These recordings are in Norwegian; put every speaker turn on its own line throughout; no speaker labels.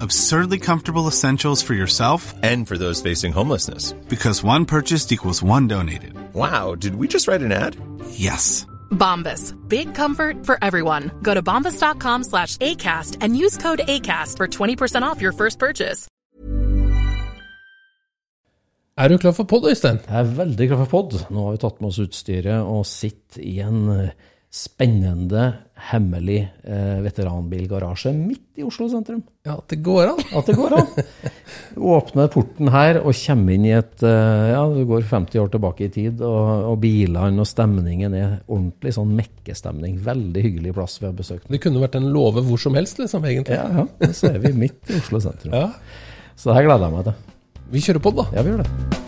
Absurdly comfortable essentials for yourself
And for those facing homelessness.
because one purchased equals one donated.
Wow, did we just write an ad?
Yes.
Bombas. Big comfort for everyone. Go to bombas.com slash ACAST and use code ACAST for 20% off your first purchase.
Er du klar for pod, Øystein?
Jeg er veldig klar for pod. Nå har vi tatt med oss utstyret og sitter i en eh, spennende, hemmelig eh, veteranbilgarasje midt i Oslo sentrum.
Ja, det går an.
At det går an. Åpne porten her og kommer inn i et eh, Ja, du går 50 år tilbake i tid, og, og bilene og stemningen er ordentlig sånn mekkestemning. Veldig hyggelig plass vi har besøkt.
Det kunne vært en låve hvor som helst, liksom, egentlig.
Ja, ja. Så er vi midt i Oslo sentrum.
Ja.
Så det her gleder jeg meg til.
Vi kjører pod, da.
Ja, vi gjør det.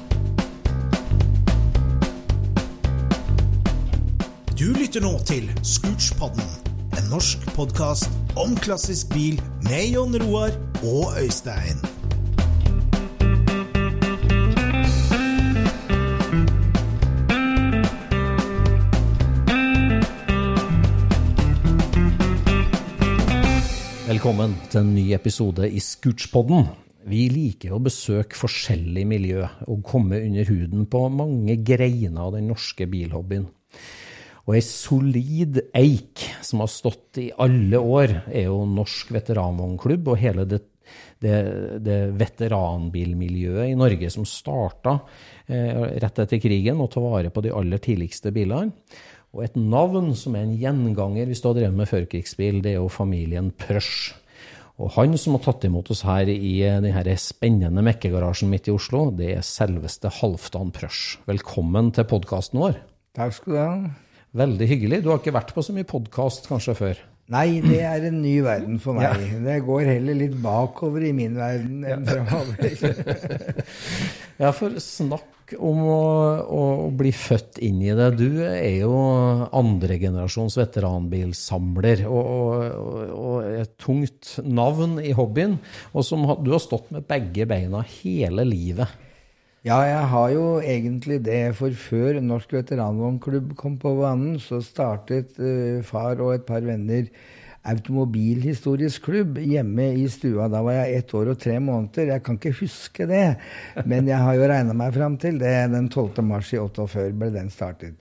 Du lytter nå til Scootspodden, en norsk podkast om klassisk bil med Jon Roar og Øystein.
Velkommen til en ny episode i Scootspodden. Vi liker å besøke forskjellig miljø og komme under huden på mange greiner av den norske bilhobbyen. Og ei solid eik som har stått i alle år, er jo Norsk veteranvognklubb og hele det, det, det veteranbilmiljøet i Norge som starta eh, rett etter krigen og ta vare på de aller tidligste bilene. Og et navn som er en gjenganger hvis du har drevet med førkrigsbil, det er jo familien Prøsch. Og han som har tatt imot oss her i denne spennende mekkegarasjen midt i Oslo, det er selveste Halvdan Prøsch. Velkommen til podkasten vår.
Takk skal du ha.
Veldig hyggelig. Du har ikke vært på så mye podkast kanskje før?
Nei, det er en ny verden for meg. Det går heller litt bakover i min verden enn framover.
Ja, for snakk om å, å bli født inn i det. Du er jo andregenerasjons veteranbilsamler og, og, og et tungt navn i hobbyen. Og som du har stått med begge beina hele livet.
Ja, jeg har jo egentlig det, for før Norsk veteranvognklubb kom på banen, så startet uh, far og et par venner automobilhistorisk klubb hjemme i stua. Da var jeg ett år og tre måneder. Jeg kan ikke huske det, men jeg har jo regna meg fram til det. Den 12. mars i 48 ble den startet.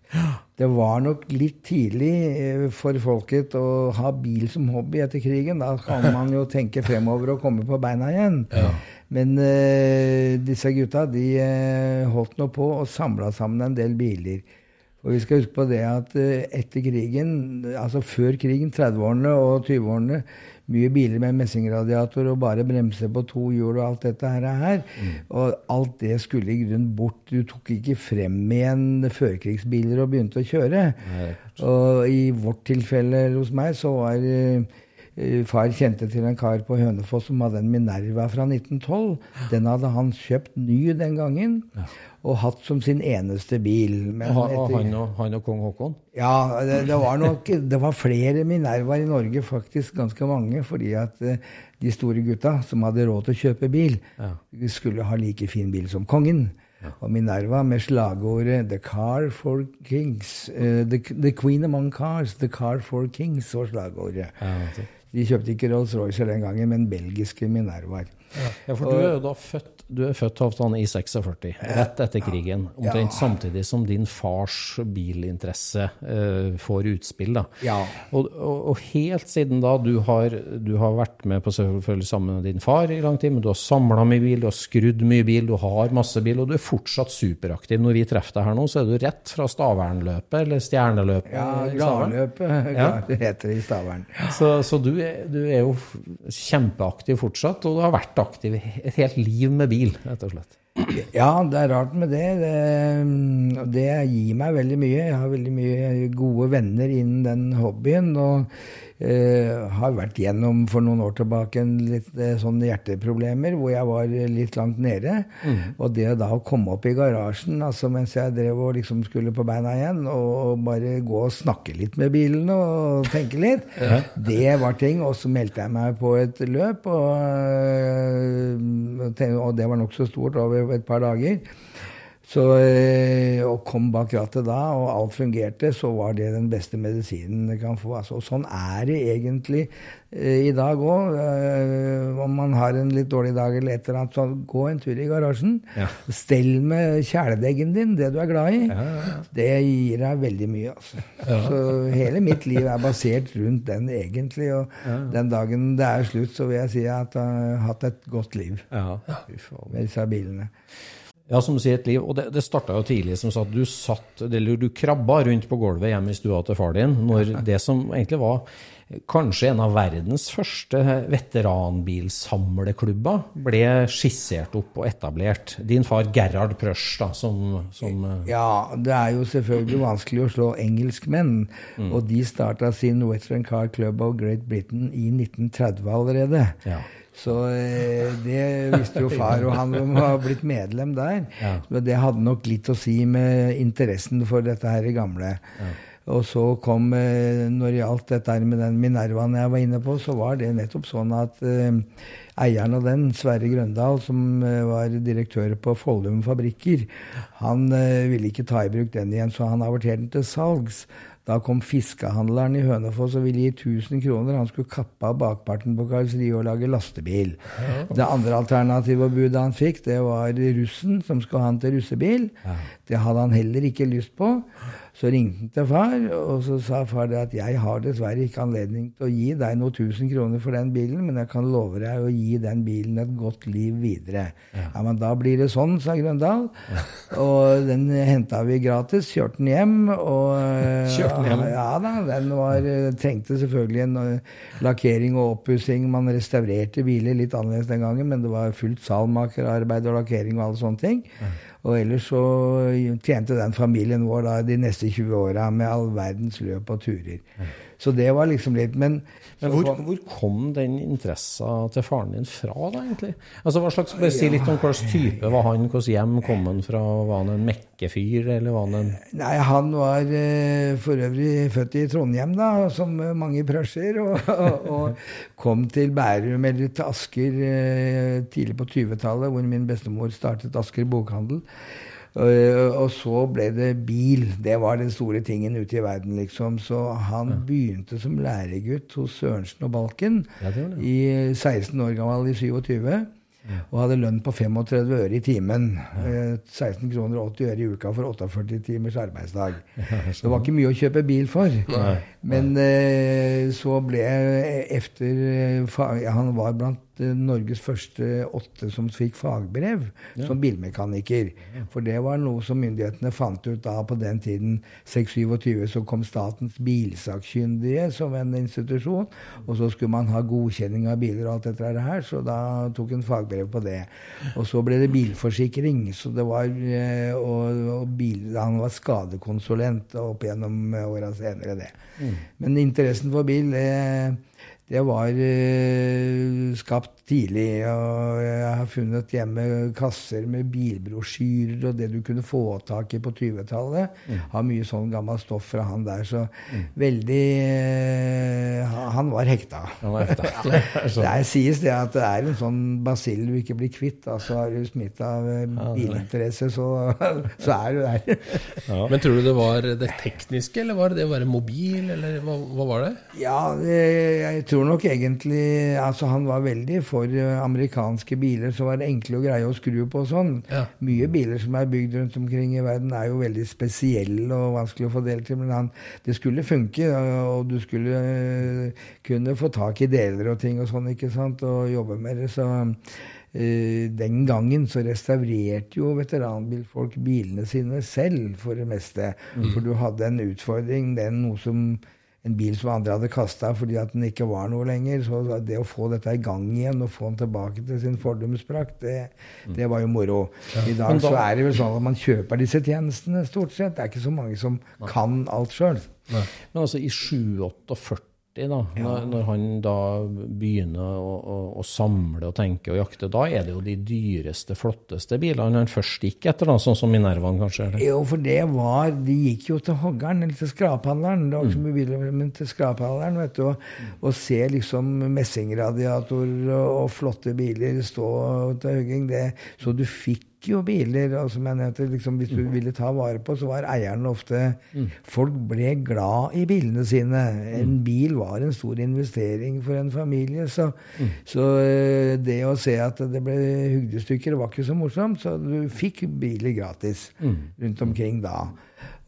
Det var nok litt tidlig eh, for folket å ha bil som hobby etter krigen. Da kan man jo tenke fremover og komme på beina igjen. Men uh, disse gutta de uh, holdt nå på og samla sammen en del biler. Og vi skal huske på det at eh, etter krigen, altså før krigen, 30-årene og 20-årene, mye biler med messingradiator og bare bremser på to hjul og alt dette her. er her. Og alt det skulle i grunnen bort. Du tok ikke frem igjen førkrigsbiler og begynte å kjøre. Og i vårt tilfelle hos meg så var eh, eh, Far kjente til en kar på Hønefoss som hadde en Minerva fra 1912. Den hadde han kjøpt ny den gangen og hatt som sin eneste bil. Men
Og,
etter-
han, og, han og kong Haakon.
ja, det, det var nok det var flere Minervaer i Norge, faktisk ganske mange, fordi at eh, de store gutta som hadde råd til å kjøpe bil, ja. skulle ha like fin bil som kongen. Og Minerva med slagordet 'The car for kings'. Uh, the, the queen among cars, 'The car for kings' var slagordet. De kjøpte ikke Rolls-Royce den gangen, men belgiske Minervaer.
Ja, for du er jo da født, du er født Halvdan, i 46, rett etter krigen. Omtrent samtidig som din fars bilinteresse eh, får utspill. da.
Ja.
Og, og, og helt siden da, du har, du har vært med på selvfølgelig sammen med din far i lang tid, men du har samla mye bil, du har skrudd mye bil, du har masse bil, og du er fortsatt superaktiv. Når vi treffer deg her nå, så er du rett fra Stavernløpet, eller Stjerneløpet.
Ja. Gladløpet
Ja.
det heter det i Stavern.
Så, så du, er, du er jo kjempeaktiv fortsatt, og du har vært aktiv et helt liv med bil, rett og slett.
Ja, det er rart med det. det. Det gir meg veldig mye. Jeg har veldig mye gode venner innen den hobbyen. Og eh, har vært gjennom for noen år tilbake en litt eh, sånn hjerteproblemer hvor jeg var litt langt nede. Og det da å komme opp i garasjen altså mens jeg drev og liksom skulle på beina igjen, og bare gå og snakke litt med bilen og tenke litt, det var ting. Og så meldte jeg meg på et løp, og, og det var nokså stort over et par dager. Så, og kom bak rattet da, og alt fungerte, så var det den beste medisinen du kan få. Altså, og sånn er det egentlig øh, i dag òg. om man har en litt dårlig dag eller et eller annet, så gå en tur i garasjen. Stell med kjæledeggen din, det du er glad i. Det gir deg veldig mye, altså. Så hele mitt liv er basert rundt den egentlig. Og den dagen det er slutt, så vil jeg si at jeg har hatt et godt liv
Ja,
med disse bilene.
Ja, som du sier, et liv. Og det, det starta jo tidlig, som sagt. Du satt, eller du krabba rundt på gulvet hjemme i stua til far din når det som egentlig var kanskje en av verdens første veteranbilsamleklubber, ble skissert opp og etablert. Din far Gerhard Prøsch, da, som, som
Ja, det er jo selvfølgelig vanskelig å slå engelskmenn. Og de starta sin Western Car Club of Great Britain i 1930 allerede.
Ja.
Så eh, det visste jo far, og han var blitt medlem der. Men det hadde nok litt å si med interessen for dette her i gamle. Og så kom, eh, når det gjaldt dette her med den Minervaen jeg var inne på, så var det nettopp sånn at eh, eieren av den, Sverre Grøndal, som eh, var direktør på Follum fabrikker, han eh, ville ikke ta i bruk den igjen, så han averterte den til salgs. Da kom fiskehandleren i Hønefoss og ville gi 1000 kroner. Han skulle kappe av bakparten på karosseriet og lage lastebil. Det andre alternativet og budet han fikk, det var russen som skulle ha han til russebil. Det hadde han heller ikke lyst på. Så ringte han til far, og så sa far det at jeg har dessverre ikke anledning til å gi deg noe 1000 kroner for den bilen, men jeg kan love deg å gi den bilen et godt liv videre. Ja, men da blir det sånn, sa Grøndal. Og den henta vi gratis, kjørte den hjem. Og,
Kjørte den hjem?
Ja da, den var, trengte selvfølgelig en eh, lakkering og oppussing. Man restaurerte biler litt annerledes den gangen, men det var fullt salmakerarbeid og lakkering og alle sånne ting. Og ellers så tjente den familien vår da de neste 20 åra med all verdens løp og turer. Så det var liksom litt Men,
Men hvor, hvor kom den interessa til faren din fra, da, egentlig? Altså, hva slags, bare Si litt om slags type var han, hvilket hjem kom han fra? Var han en mekkefyr, eller var han en
Nei, han var eh, for øvrig født i Trondheim, da, som mange prøsjer. Og, og, og kom til Bærum, eller til Asker, eh, tidlig på 20-tallet, hvor min bestemor startet Asker bokhandel. Og, og så ble det bil. Det var den store tingen ute i verden, liksom. Så han begynte som læregutt hos Sørensen og Balken
Ja, det det.
i 16 år gammel, i 27. Og hadde lønn på 35 øre i timen. Eh, 16 kroner og 80 øre i uka for 48 timers arbeidsdag. Det var ikke mye å kjøpe bil for. Men eh, så ble efter eh, ja, Han var blant eh, Norges første åtte som fikk fagbrev som bilmekaniker. For det var noe som myndighetene fant ut da på den tiden. 627 så kom Statens bilsakkyndige som en institusjon. Og så skulle man ha godkjenning av biler og alt dette her, så da tok en fagbrev på det. Og så ble det bilforsikring. Så det var, og, og bil, han var skadekonsulent opp gjennom åra senere, det. Men interessen for bil det, det var eh, skapt tidlig. Og jeg har funnet hjemme kasser med bilbrosjyrer og det du kunne få tak i på 20-tallet. Har mye sånn gammelt stoff fra han der. Så veldig eh, Han var hekta.
Han var hekta.
Det er, sies det at det er en sånn basill du ikke blir kvitt. Altså Har du smitta av eh, bilinteresse, så, så er du der.
Men tror du det var det tekniske, eller var det det å være mobil, eller hva, hva var det?
Ja, det, jeg tror nok egentlig Altså, han var veldig for eh, amerikanske biler som var enkle og greie å skru på og sånn.
Ja.
Mye biler som er bygd rundt omkring i verden, er jo veldig spesielle og vanskelig å få delt til. Men han, det skulle funke, og du skulle eh, kunne få tak i deler og ting og sånn, ikke sant, og jobbe med det. Så eh, den gangen så restaurerte jo veteranbilfolk bilene sine selv, for det meste. For du hadde en utfordring, den noe som en bil som andre hadde kasta fordi at den ikke var noe lenger. Så det å få dette i gang igjen og få den tilbake til sin fordumsprakt, det, det var jo moro. I dag så er det vel sånn at man kjøper disse tjenestene, stort sett. Det er ikke så mange som kan alt sjøl.
Men altså i 748, da, når, når han da begynner å, å, å samle og tenke og jakte, da er det jo de dyreste, flotteste bilene han først gikk etter, da, sånn som Minervaen kanskje? Eller?
Jo, for det var De gikk jo til hoggeren, eller til skraphandleren. Det var ikke mye biler, men til skraphandleren, vet du. Og, og se liksom messingradiatorer og, og flotte biler stå til hugging. Det, så du fikk jo biler. og som jeg nevnte, liksom, Hvis du ville ta vare på, så var eierne ofte Folk ble glad i bilene sine. En bil var en stor investering for en familie. Så, så eh, det å se at det ble hugd i stykker, var ikke så morsomt. Så du fikk biler gratis rundt omkring da.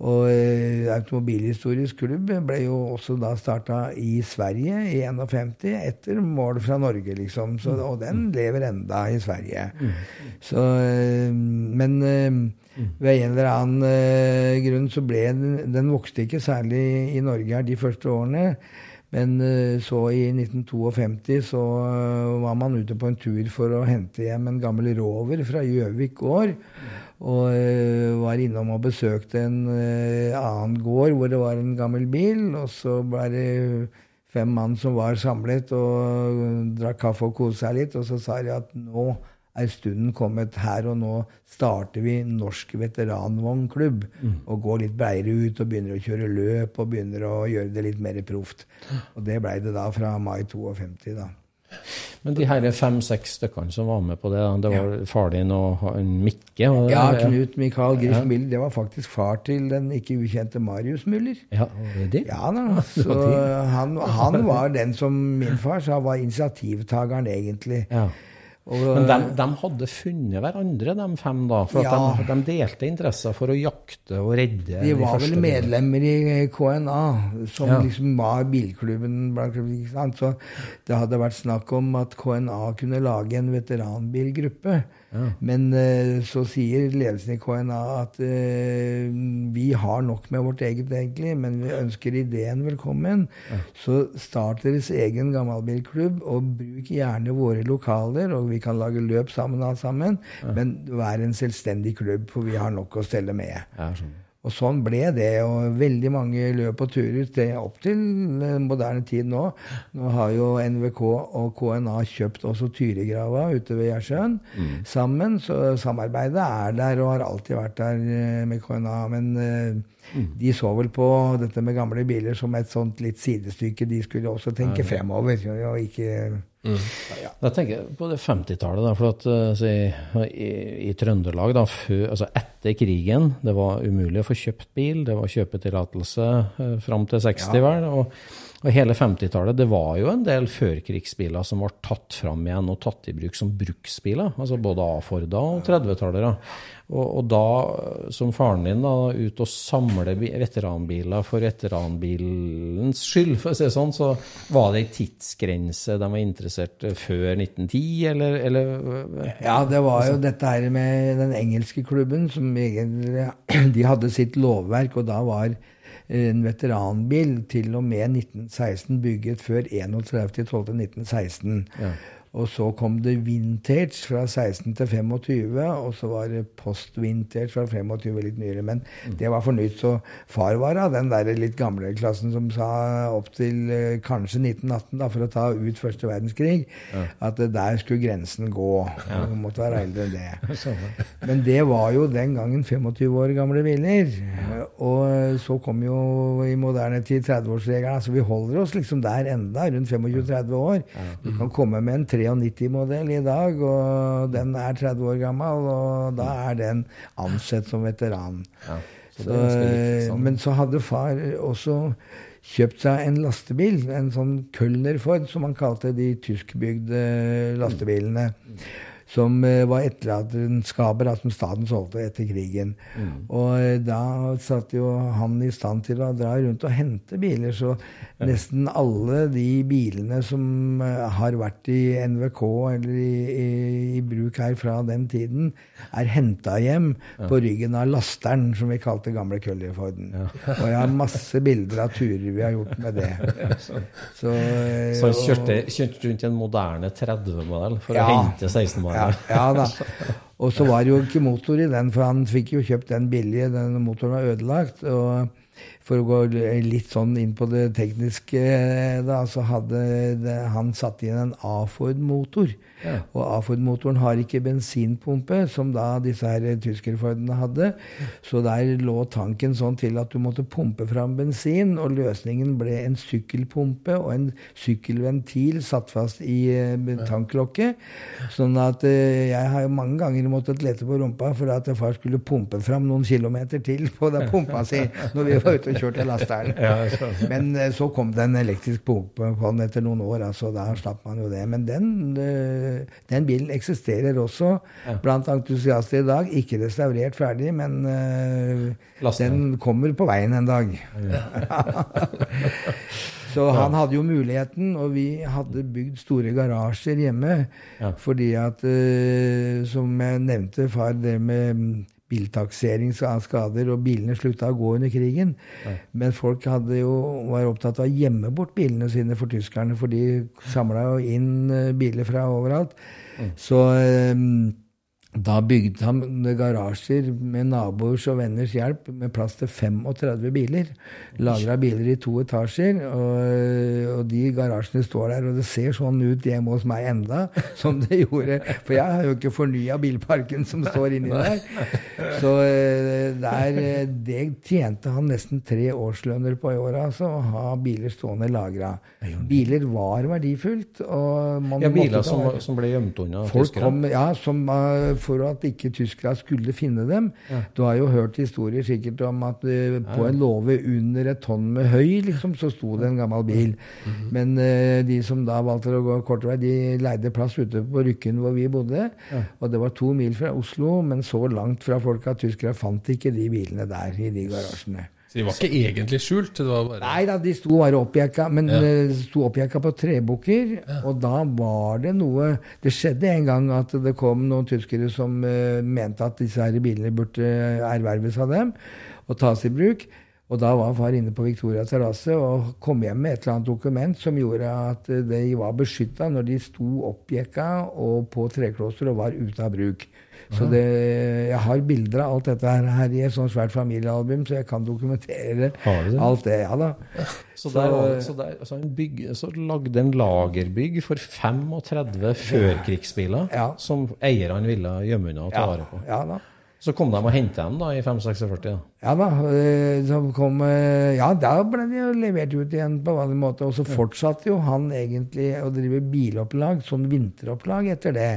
Og eh, Automobilhistorisk klubb ble jo også da starta i Sverige i 51, etter mål fra Norge, liksom. Så, og den lever enda i Sverige. Så, eh, men eh, ved en eller annen grunn så ble den Den vokste ikke særlig i Norge her de første årene. Men så i 1952 så var man ute på en tur for å hente hjem en gammel rover fra Gjøvik gård. Og eh, var innom og besøkte en eh, annen gård hvor det var en gammel bil. Og så ble det fem mann som var samlet og drakk kaffe og koste seg litt. Og så sa de at nå er stunden kommet her, og nå starter vi Norsk veteranvognklubb. Og går litt breiere ut og begynner å kjøre løp og begynner å gjøre det litt mer proft. Og det blei det da fra mai 52, da.
Men de her fem-seks stykkene som var med på det, det var far din og Mikke? Og
Ja. Knut Mikael Griff Müller, det var faktisk far til den ikke ukjente Marius Müller.
Ja, var det det?
Ja da, så han, han var den som min far sa var initiativtakeren, egentlig.
Ja.
Og,
Men de, de hadde funnet hverandre, de fem, da? For
Ja.
de, de delte interesser for å jakte og redde
de var vel medlemmer i KNA, som
Ja.
liksom var bilklubben. Så det hadde vært snakk om at KNA kunne lage en veteranbilgruppe. Men eh, så sier ledelsen i KNA at eh, vi har nok med vårt eget, egentlig, men vi ønsker ideen velkommen. Så start deres egen gammelbilklubb, og bruk gjerne våre lokaler. Og vi kan lage løp sammen, alt sammen. Men vær en selvstendig klubb, for vi har nok å stelle med.
Ja, sånn.
Og sånn ble det. Og veldig mange løp og turer det er opp til moderne tid nå. Nå har jo NVK og KNA kjøpt også Tyrigrava ute ved Gjersjøen sammen. Så samarbeidet er der og har alltid vært der eh, med KNA. Men eh, de så vel på dette med gamle biler som et sånt litt sidestykke. De skulle også tenke fremover og ikke
Jeg tenker på det 50-tallet, for at eh, så i, i, i Trøndelag da, før, altså etter krigen Det var umulig å få kjøpt bil, det var kjøpetillatelse eh, fram til 60, vel. Og, og hele 50-tallet, det var jo en del førkrigsbiler som ble tatt fram igjen og tatt i bruk som bruksbiler. Altså både A-Forda og 30-tallere. Og, og da, som faren din, da, ut og samle veteranbiler for veteranbilens skyld, for å si det sånn, så var det ei tidsgrense de var interessert før 1910, eller, eller
Ja, det var jo dette her med den engelske klubben, som egentlig De hadde sitt lovverk, og da var en veteranbil til og med 1916 bygget før 31.12.1916.
Ja.
Og så kom det vintage fra 16 til 25, og så var det post-vintage fra 25 litt nyere. Men det var for nytt. Så far var av den der litt gamle klassen som sa opp til eh, kanskje 1918, da, for å ta ut første verdenskrig, at der skulle grensen gå. Du måtte være eldre enn det. Men det var jo den gangen 25 år gamle biler. Og så kom jo i moderne tid 30-årsregelen. så vi holder oss liksom der enda, rundt 25-30 år. Du kan komme med en 93-modell i dag, og den er 30 år gammel, og da er den ansett som veteran.
så
Så,
ganske likt, sånn.
men så hadde far også kjøpt seg en lastebil, en sånn Kölner Ford, som han kalte de tyskbygde lastebilene. Som eh, var etterlatenskaper da, som staten solgte etter krigen. Og eh, da satt jo han i stand til å dra rundt og hente biler. Så nesten alle de bilene som eh, har vært i NVK eller i, i, i bruk her fra den tiden, er henta hjem på ryggen av lasteren, som vi kalte gamle Køllerforden. Og jeg har masse bilder av turer vi har gjort med det. Så, eh,
Så han kjørte, kjørte rundt i en moderne 30-modell for
Ja.
å hente 16-modell.
Ja, ja da. Og så var det jo ikke motor i den, for han fikk jo kjøpt den billige. Den motoren var ødelagt. og for å gå litt sånn inn på det tekniske, da, så hadde det, han satt inn en A-Ford-motor. Og A-Ford-motoren har ikke bensinpumpe, som da disse her tyskerfordene hadde. Så der lå tanken sånn til at du måtte pumpe fram bensin, og løsningen ble en sykkelpumpe og en sykkelventil satt fast i eh, tanklokket. Sånn at eh, jeg har jo mange ganger måttet lete på rumpa for at far skulle pumpe fram noen kilometer til på den pumpa si når vi var ute og kjørte lasteren. Men eh, så kom det en elektrisk pumpe på den etter noen år, altså da slapp man jo det. Men den, den bilen eksisterer også blant entusiaster i dag. Ikke restaurert ferdig, men
uh,
den kommer på veien en dag. Så han hadde jo muligheten, og vi hadde bygd store garasjer hjemme. Fordi at, uh, som jeg nevnte, far, det med mm, biltaksering av skader, og bilene slutta å gå under krigen. Men folk hadde jo, var opptatt av å gjemme bort bilene sine for tyskerne, for de samla jo inn eh, biler fra overalt. Så eh, da bygde han garasjer med naboers og venners hjelp med plass til 35 biler. Lagra biler i to etasjer. Og, og de garasjene står der, og det ser sånn ut hjemme hos meg enda som det gjorde. For jeg har jo ikke fornya bilparken som står inni der. Så eh, der, det tjente han nesten tre årslønner på i året, altså, å ha biler stående lagra. Biler var verdifullt. Og man
Ja, biler som, som ble gjemt unna
Folk kom, ja, som, eh, for at ikke tyskerne skulle finne dem. Du har jo hørt historier sikkert om at uh, på en låve under et tonn med høy, liksom, så sto det en gammel bil. Men uh, de som da valgte å gå kort vei, de leide plass ute på Rykken hvor vi bodde. Og det var to mil fra Oslo, men så langt fra folk at tyskerne fant ikke de bilene der i de garasjene.
Så de var ikke egentlig skjult? Det var bare
Nei da, de sto bare oppjekka, men
Ja.
eh, sto oppjekka på trebukker. Og da var det noe Det skjedde en gang at det kom noen tyskere som uh, mente at disse her bilene burde erverves av dem og tas i bruk. Og da var far inne på Victoria terrasse og kom hjem med et eller annet dokument som gjorde at eh, de var beskytta når de sto oppjekka og på trekloster og var ute av bruk. Så det, jeg har bilder av alt dette her, her i et sånt svært familiealbum, så jeg kan dokumentere
det?
alt det. Ja da.
Så, der, så, der, så han bygg, så lagde en lagerbygg for 35 førkrigsbiler
Ja.
som eierne ville gjemme unna og ta vare på.
ja da.
Så kom de og henta dem da i 546. Da.
Ja da. eh, kom, eh, ja, da ble de jo levert ut igjen på vanlig måte. Og så fortsatte jo han egentlig å drive bilopplag, sånn vinteropplag, etter det.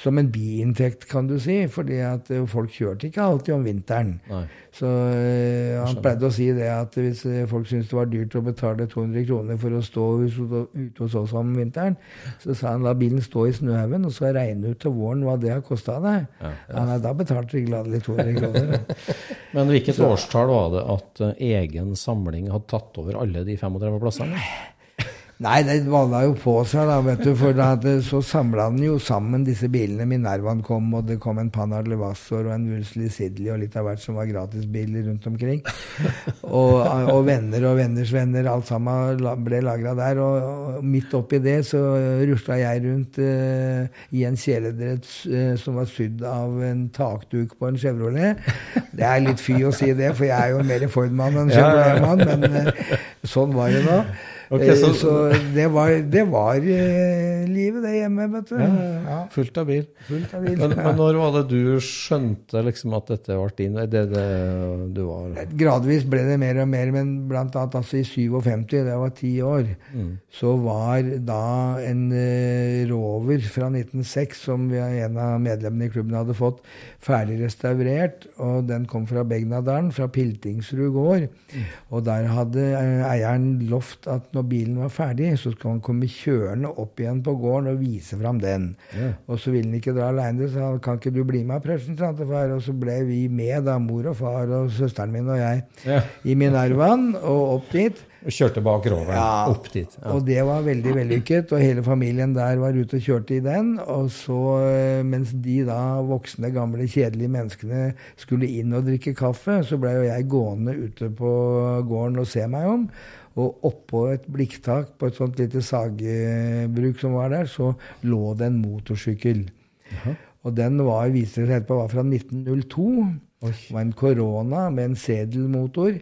Som en biinntekt, kan du si. Fordi at eh, folk kjørte ikke alltid om vinteren.
Nei.
Så han pleide å si det at hvis folk syntes det var dyrt å betale 200 kroner for å stå ute hos oss om vinteren, så sa han la bilen stå i snøhaugen, og så regne ut til våren hva det har kosta deg. Ja, ja. da betalte de gladelig 200 kroner.
Men hvilket årstall var det at eh, egen samling hadde tatt over alle de 35 plassene?
Nei, det balla jo på seg, da, vet du. For det, så samla den jo sammen disse bilene. Minervaen kom, og det kom en Panhard Levassor og en Woolsley Sidley og litt av hvert som var gratisbiler rundt omkring. Og, og venner og venners venner. Alt sammen ble lagra der. Og, og midt oppi det så rusla jeg rundt eh, i en kjeledrett eh, som var sydd av en takduk på en Chevrolet. Det er litt fy å si det, for jeg er jo mer Ford-mann enn. Chevrolet-mann, men eh, sånn var det da.
Ok,
Eh,
så-
så det var, det var eh, livet, det hjemme, vet du. Ja,
Fullt av bil.
fullt av bil.
Men,
Ja.
men når var det du skjønte liksom at dette ble din vei? Det, det du var
Gradvis ble det mer og mer, men blant annet altså i 57, da jeg var ti år, så var da en eh, rover fra 1906, som vi, en av medlemmene i klubben hadde fått, ferdig restaurert. Og den kom fra Begnadalen, fra Piltingsrud gård. Og der hadde eh, eieren lovt at når bilen var ferdig, så skulle han komme kjørende opp igjen på gården og vise fram den. Og så ville han ikke dra aleine, så han kan ikke du bli med, presten, sa han til far. Og så ble vi med, da, mor og far og søsteren min og jeg,
Ja.
i Minervaen og opp dit.
Og kjørte bak roveren
Ja.
opp dit. Ja.
Og det var veldig vellykket, og hele familien der var ute og kjørte i den. Og så, eh, mens de da voksne, gamle, kjedelige menneskene skulle inn og drikke kaffe, så blei jo jeg gående ute på gården og se meg om. Og oppå et blikktak på et sånt lite sagbruk som var der, så lå det en motorsykkel. Og den var, viser seg etterpå var fra 1902. Det var en Corona med en sedelmotor.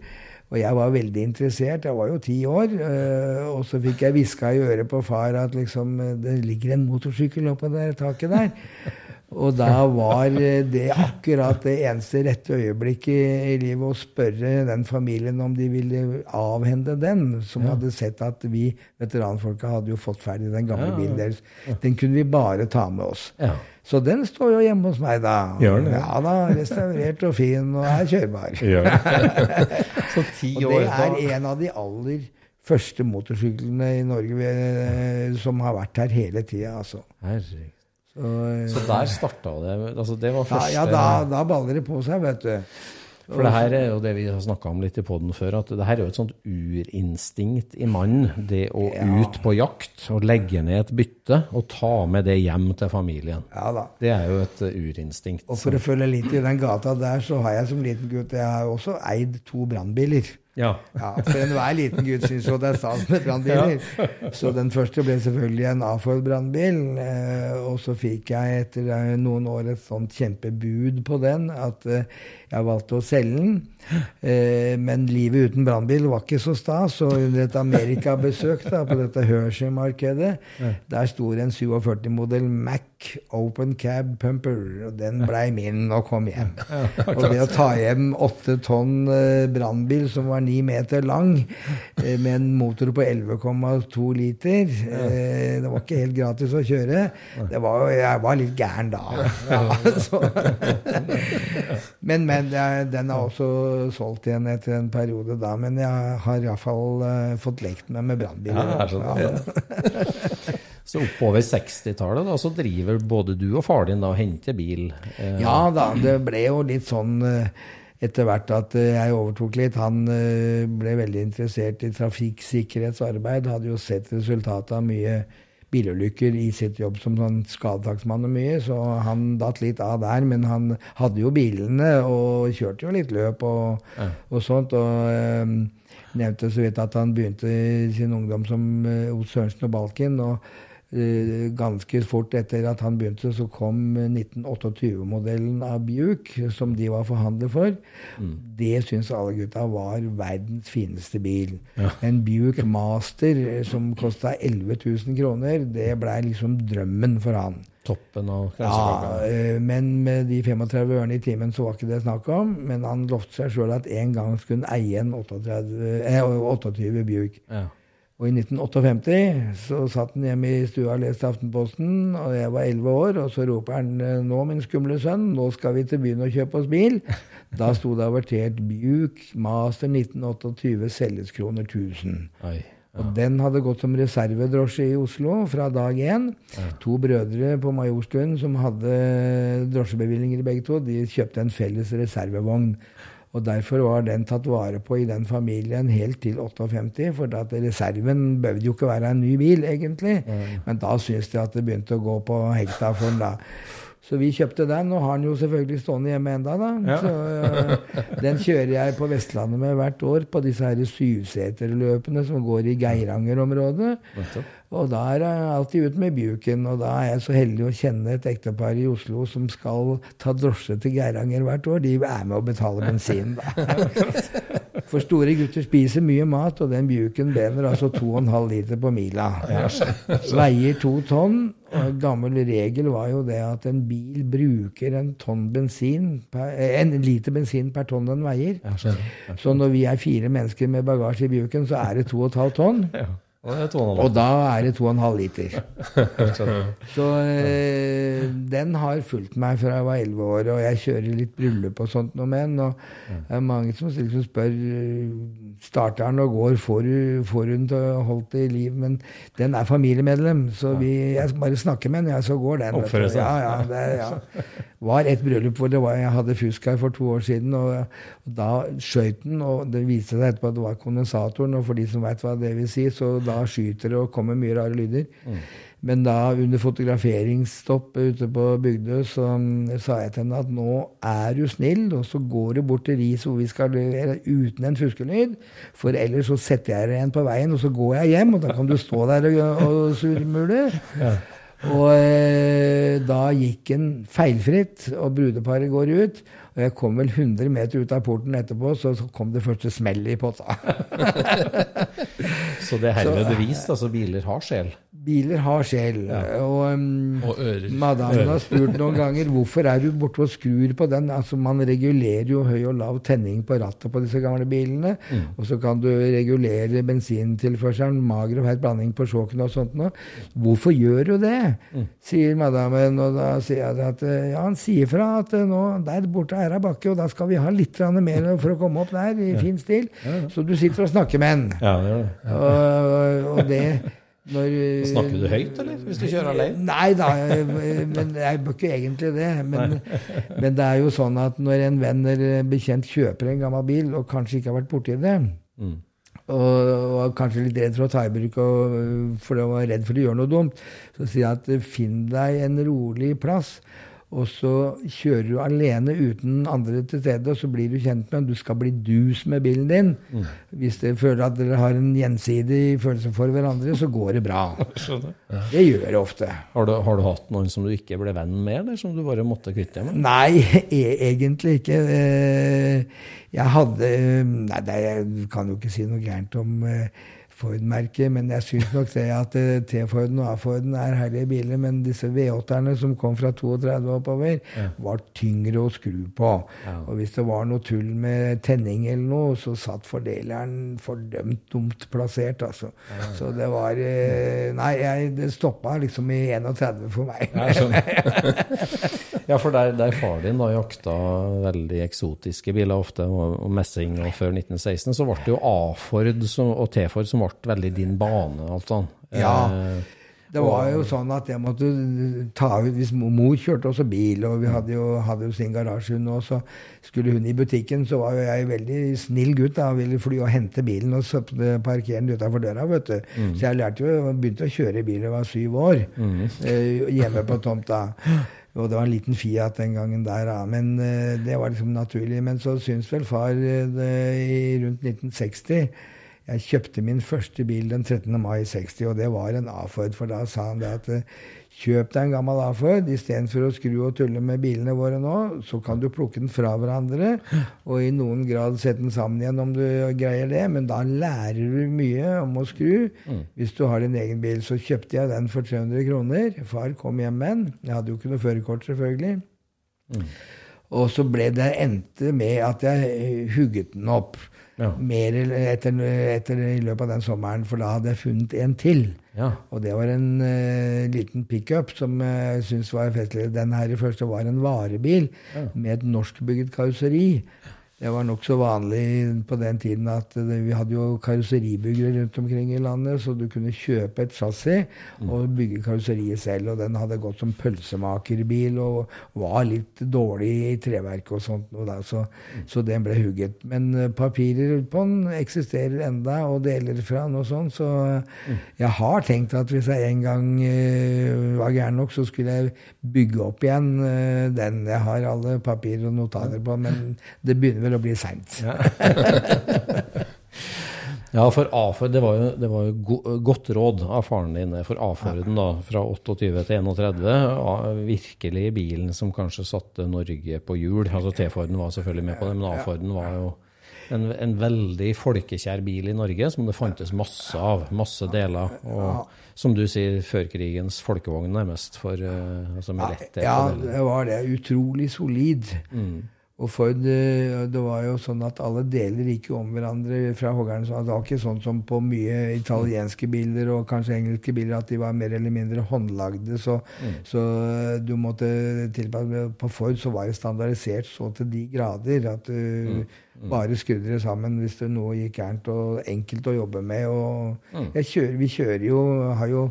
Og jeg var veldig interessert. Jeg var jo ti år. øh, og så fikk jeg hviska i øret på far at liksom det ligger en motorsykkel oppå det taket der. Og da var eh, det akkurat det eneste rette øyeblikket i livet å spørre den familien om de ville avhende den, som hadde sett at vi veteranfolka hadde jo fått ferdig den gamle
Ja.
bilen deres. Den kunne vi bare ta med oss.
Ja.
Så den står jo hjemme hos meg, da.
Gjør den?
Ja da, restaurert og fin og er kjørbar.
Gjør. Så ti
Og
år
det er en av de aller første motorsyklene i Norge eh, som har vært her hele tida, altså.
Herregud.
Så, eh,
Så der starta det. Altså, det var
ja,
første
ja, da, da baller det på seg, vet du.
For det her er jo det vi har snakka om litt i poden før, at det her er jo et sånt urinstinkt i mannen. Det å ut på jakt og legge ned et bytte og ta med det hjem til familien.
Ja da.
Det er jo et urinstinkt.
Og for å følge litt i den gata der, så har jeg som liten gutt Jeg har også eid to brannbiler.
Ja.
Ja, For enhver liten gutt syns jo det er stas med brannbiler. Så den første ble selvfølgelig en Afold-brannbil. Eh, og så fikk jeg etter eh, noen år et sånt kjempebud på den at eh, jeg valgte å selge den. Eh, men livet uten brannbil var ikke så stas. Og under et Amerikabesøk på dette Hershey-markedet, der sto det en 47-modell Mac Open Cab Pumper. Og den blei min og kom hjem. Og det å ta hjem åtte tonn eh, brannbil som var ni meter lang, eh, med en motor på 11,2 liter Det var ikke helt gratis å kjøre. Det var, jeg var litt gæren da. Ja, så. Men, men den er også solgt igjen etter en periode da. Men jeg har iallfall uh, fått lekt meg med brannbiler.
Ja, sånn, ja. Så oppover 60-tallet da, så driver både du og far din da og henter bil. Eh,
Ja da, det ble jo litt sånn eh, etter hvert at eh, jeg overtok litt. Han eh, ble veldig interessert i trafikksikkerhetsarbeid. Hadde jo sett resultatet av mye bilulykker i sitt jobb som sånn skadetaksmann og mye, så han datt litt av der. Men han hadde jo bilene og kjørte jo litt løp og, og sånt. og... eh, nevnte så vidt at han begynte sin ungdom som eh, hos Sørensen og Balken. og ganske fort etter at han begynte, så kom 1928-modellen av Buick, som de var forhandler for. Det syns alle gutta var verdens fineste bil. En Buick Master eh, som kosta 11 000 kroner, det blei liksom drømmen for han.
Toppen av
Ja, eh, men med de 35 ørene i timen så var ikke det snakk om. Men han lovte seg sjøl at en gang skulle han eie en 38, eh, 28 Buick.
Ja.
Og i 1958 så satt han hjemme i stua og leste Aftenposten, og jeg var 11 år, og så roper han eh, 'Nå, min skumle sønn, nå skal vi til byen og kjøpe oss bil'. Da sto det avertert Buick Master 1928 selges kroner 1000.
Oi.
Og den hadde gått som reservedrosje i Oslo fra dag én. To brødre på Majorstuen som hadde drosjebevillinger begge to, de kjøpte en felles reservevogn. Og derfor var den tatt vare på i den familien helt til 58. For at reserven behøvde jo ikke være en ny bil, egentlig. Men da syntes de at det begynte å gå på hekta for den da. Så vi kjøpte den, og har den jo selvfølgelig stående hjemme enda da. Så, uh, den kjører jeg på Vestlandet med hvert år, på disse her syvseterløpene som går i Geiranger-området. Og da er jeg alltid ut med bjuken. og da er jeg så heldig å kjenne et ektepar i Oslo som skal ta drosje til Geiranger hvert år. De er med å betale bensin, da. For store gutter spiser mye mat, og den bjuken bener altså 2,5 liter på mila. Veier to tonn. Og gammel regel var jo det at en bil bruker en, tonn bensin per, eh, en liter bensin per tonn den veier. Så når vi er fire mennesker med bagasje i bjuken, så er det 2,5 tonn. Og da er det 2,5 liter. Så eh, den har fulgt meg fra jeg var 11 år, og jeg kjører litt bryllup og sånt noe med den. Og det er mange som liksom spør starter den og går, får, får hun til å holde det i liv? Men den er familiemedlem, så vi, jeg bare snakker med den, ja, så går den.
Oppfører seg.
Ja, ja, det ja. var et bryllup hvor det var, jeg hadde fusk her for to år siden, og, og da skjøt den, og det viste seg etterpå at det var kondensatoren, og for de som veit hva det vil si, så da skyter det og kommer mye rare lyder. Men da, under fotograferingsstopp ute på Bygdø, så mm, sa jeg til henne at nå er du snill, og så går du bort til ris hvor vi skal levere uten en fuskelyd. For ellers så setter jeg deg igjen på veien, og så går jeg hjem, og da kan du stå der og, og surmule. Og eh, da gikk en feilfritt, og brudeparet går ut. Og jeg kom vel 100 meter ut av porten etterpå, så, så kom det første smellet i potta.
Så det er herved bevist, altså biler har sjel.
Biler har sjel. Og, um,
Og ører.
Madammen har spurt noen ganger hvorfor er du borte og skrur på den. Altså Man regulerer jo høy og lav tenning på rattet på disse gamle bilene. Og så kan du regulere bensintilførselen, mager og feit blanding på sjåken og sånt noe. Hvorfor gjør du det? sier madammen. Og da sier jeg at eh, ja, han sier fra at eh, nå, der borte er ei bakke, og da skal vi ha litt mer for å komme opp der i fin stil. Så du sitter og snakker med han.
Ja.
Og, og det når,
Snakker du høyt, eller? Hvis du kjører alene?
Nei da, men jeg bør ikke egentlig det. Men, men det er jo sånn at når en venn eller bekjent kjøper en gammel bil, og kanskje ikke har vært borti det, og og, kanskje litt redd for å ta i bruk og, for å være redd for å gjøre noe dumt, så sier jeg at finn deg en rolig plass. Og så kjører du alene uten andre til stede, og så blir du kjent med Du skal bli dus med bilen din. Hvis dere føler at dere har en gjensidig følelse for hverandre, så går det bra. Det gjør det ofte.
Har du, har du hatt noen som du ikke ble venn med, eller som du bare måtte kvitte deg med?
Nei, e egentlig ikke. Eh, Jeg hadde Nei, det, jeg kan jo ikke si noe gærent om eh, Ford-merket, men jeg syns nok det at eh, T-Forden og A-Forden er herlige biler, men disse V8-erne som kom fra 32 og oppover, var tyngre å skru på. Og hvis det var noe tull med tenning eller noe, så satt fordeleren fordømt dumt plassert, altså. Så det var eh, Nei, jeg, det stoppa liksom i 31 for meg.
Ja, skjønner. ja, for der, der far din da jakta veldig eksotiske biler ofte, og, og messing, og før 1916, så ble det jo A-Ford og T-Ford som ble veldig din bane. alt sånn.
Ja.
Eh,
Det var jo sånn at jeg måtte ta ut Hvis mor kjørte også bil, og vi hadde jo, hadde jo sin garasje, hun òg, så skulle hun i butikken, så var jo jeg veldig snill gutt. da, Ville fly og hente bilen og parkere den utafor døra. vet du. Så jeg lærte jo, begynte å kjøre bil da jeg var syv år, eh, hjemme på tomta. Og det var en liten Fiat den gangen der, da. Men eh, det var liksom naturlig. Men så syns vel far eh, det, i rundt 1960 jeg kjøpte min første bil den 13. mai 60, og det var en A-Ford. For da sa han det at eh, kjøp deg en gammel A-Ford istedenfor å skru og tulle med bilene våre nå. Så kan du plukke den fra hverandre og i noen grad sette den sammen igjen om du greier det. Men da lærer du mye om å skru hvis du har din egen bil. Så kjøpte jeg den for 300 kroner. Far kom hjem med den. Jeg hadde jo ikke noe førerkort, selvfølgelig. Og så ble det endte med at jeg eh, hugget den opp.
Ja.
Mer etter, etter i løpet av den sommeren, for da hadde jeg funnet en til.
Ja.
Og det var en uh, liten pickup som jeg syntes var festlig. Den her i første var en varebil med et norskbygget karosseri. Det var nokså vanlig på den tiden at det, vi hadde jo karosseribyggere rundt omkring i landet, så du kunne kjøpe et chassis og bygge karosseriet selv. Og den hadde gått som pølsemakerbil og var litt dårlig i treverket og sånt. Og da, så, så den ble hugget. Men eh, papirer på den eksisterer enda, og deler fra den og sånn. Så jeg har tenkt at hvis jeg en gang eh, var gæren nok, så skulle jeg bygge opp igjen eh, den. Jeg har alle papirer og notater på, men det begynner vel å bli seint.
Ja, for avfør, det var jo, det var jo go godt råd av faren din for avføren da, fra 28 til 31. Ja, virkelig bilen som kanskje satte Norge på hjul. Altså T-Forden var selvfølgelig med på det, men A-Forden var jo en, en, veldig folkekjær bil i Norge som det fantes masse av. Masse deler. Og som du sier, førkrigens folkevogn nærmest. For, uh, altså med letthet.
Ja, det var det. Utrolig solid. Mm. Og Ford det var jo sånn at alle deler gikk jo om hverandre fra hoggerne. Så det var ikke sånn som på mye italienske biler og kanskje engelske biler at de var mer eller mindre håndlagde. Så, mm. så du måtte tilpasse På Ford så var det standardisert så til de grader at du mm. Mm. bare skrudde det sammen hvis det noe gikk gærent, og enkelt å jobbe med. Og mm. kjører, vi kjører jo Har jo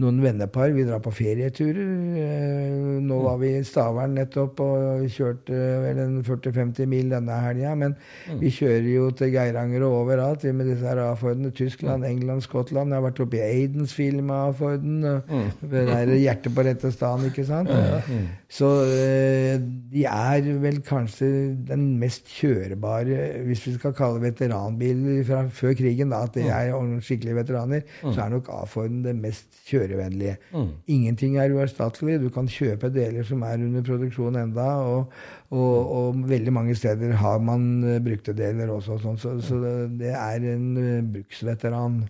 noen vennepar. Vi drar på ferieturer. Eh, nå var vi i Stavern nettopp og kjørte vel en 40-50 mil denne helga. Men mm. vi kjører jo til Geiranger og overalt med disse her A-Fordene. Tyskland, England, Skottland. Jeg har vært oppe i Aidensfield med A-Forden. Mm. Det er hjertet på rette staden, ikke sant? Mm. Så eh, de er vel kanskje den mest kjørebare, hvis vi skal kalle veteranbiler fra før krigen, da, at de er skikkelige veteraner, så er nok A-Forden det mest kjørebare kjørevennlige. Mm. Ingenting er uerstattelig. Du kan kjøpe deler som er under produksjon enda, og, og, og veldig mange steder har man uh, brukte deler også. Sånn, så, så, det er en uh, bruksveteran.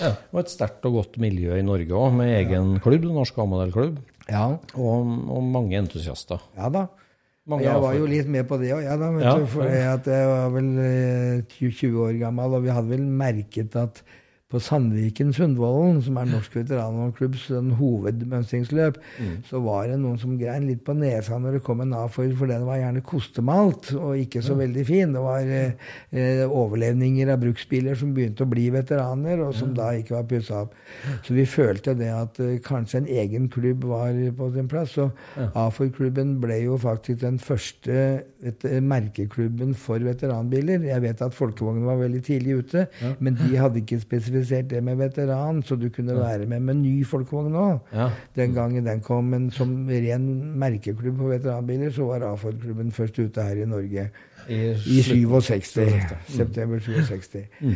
Ja, og et sterkt og godt miljø i Norge òg, med egen klubb, Norsk A-modellklubb.
Ja.
Og, og, mange entusiaster.
Ja da. Mange jeg var jo litt med på det òg, ja, da, ja, for jeg var vel 20 uh, år gammel, og vi hadde vel merket at på Sandviken Sundvolden, som er Norsk veteranvognklubbs hovedmønstringsløp, mm. så var det noen som grein litt på nesa når det kom en A-for, for den var gjerne kostemalt og ikke så ja. veldig fin. Det var eh, eh, overlevninger av bruksbiler som begynte å bli veteraner, og som ja. da ikke var pussa opp. Så vi følte det at eh, kanskje en egen klubb var på sin plass. Så ja. A-Ford-klubben ble jo faktisk den første et, merkeklubben for veteranbiler. Jeg vet at Folkevognen var veldig tidlig ute, men de hadde ikke spesifisert spesifisert det med veteran, så du kunne være med med ny folkevogn òg. Ja. Den gangen den kom. Men som ren merkeklubb på veteranbiler, så var Aford-klubben først ute her i Norge. I, I 67. September 67. Mm.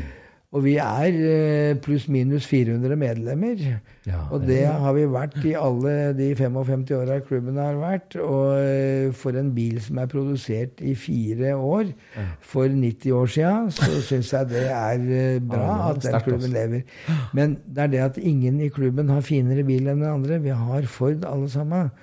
Og vi er eh, pluss-minus 400 medlemmer. Ja, og det har vi vært i alle de 55 åra klubben har vært. Og eh, for en bil som er produsert i fire år, for 90 år sia, så syns jeg det er eh, bra at den klubben lever. Men det er det at ingen i klubben har finere bil enn den andre. Vi har Ford alle sammen.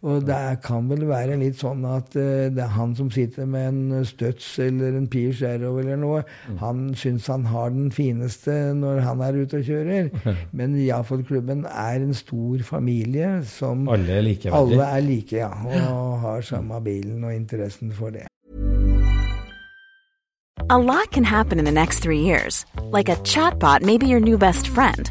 Og det kan vel være litt sånn at uh, det er han som sitter med en Støts eller en Piers Arrow eller noe, mm. han syns han har den fineste når han er ute og kjører. Men Jafot-klubben er en stor familie som
Alle er like,
alle er like ja, og har samme bilen og interessen for det.
A lot can happen in the next three years. Like a chatbot may be your new best friend.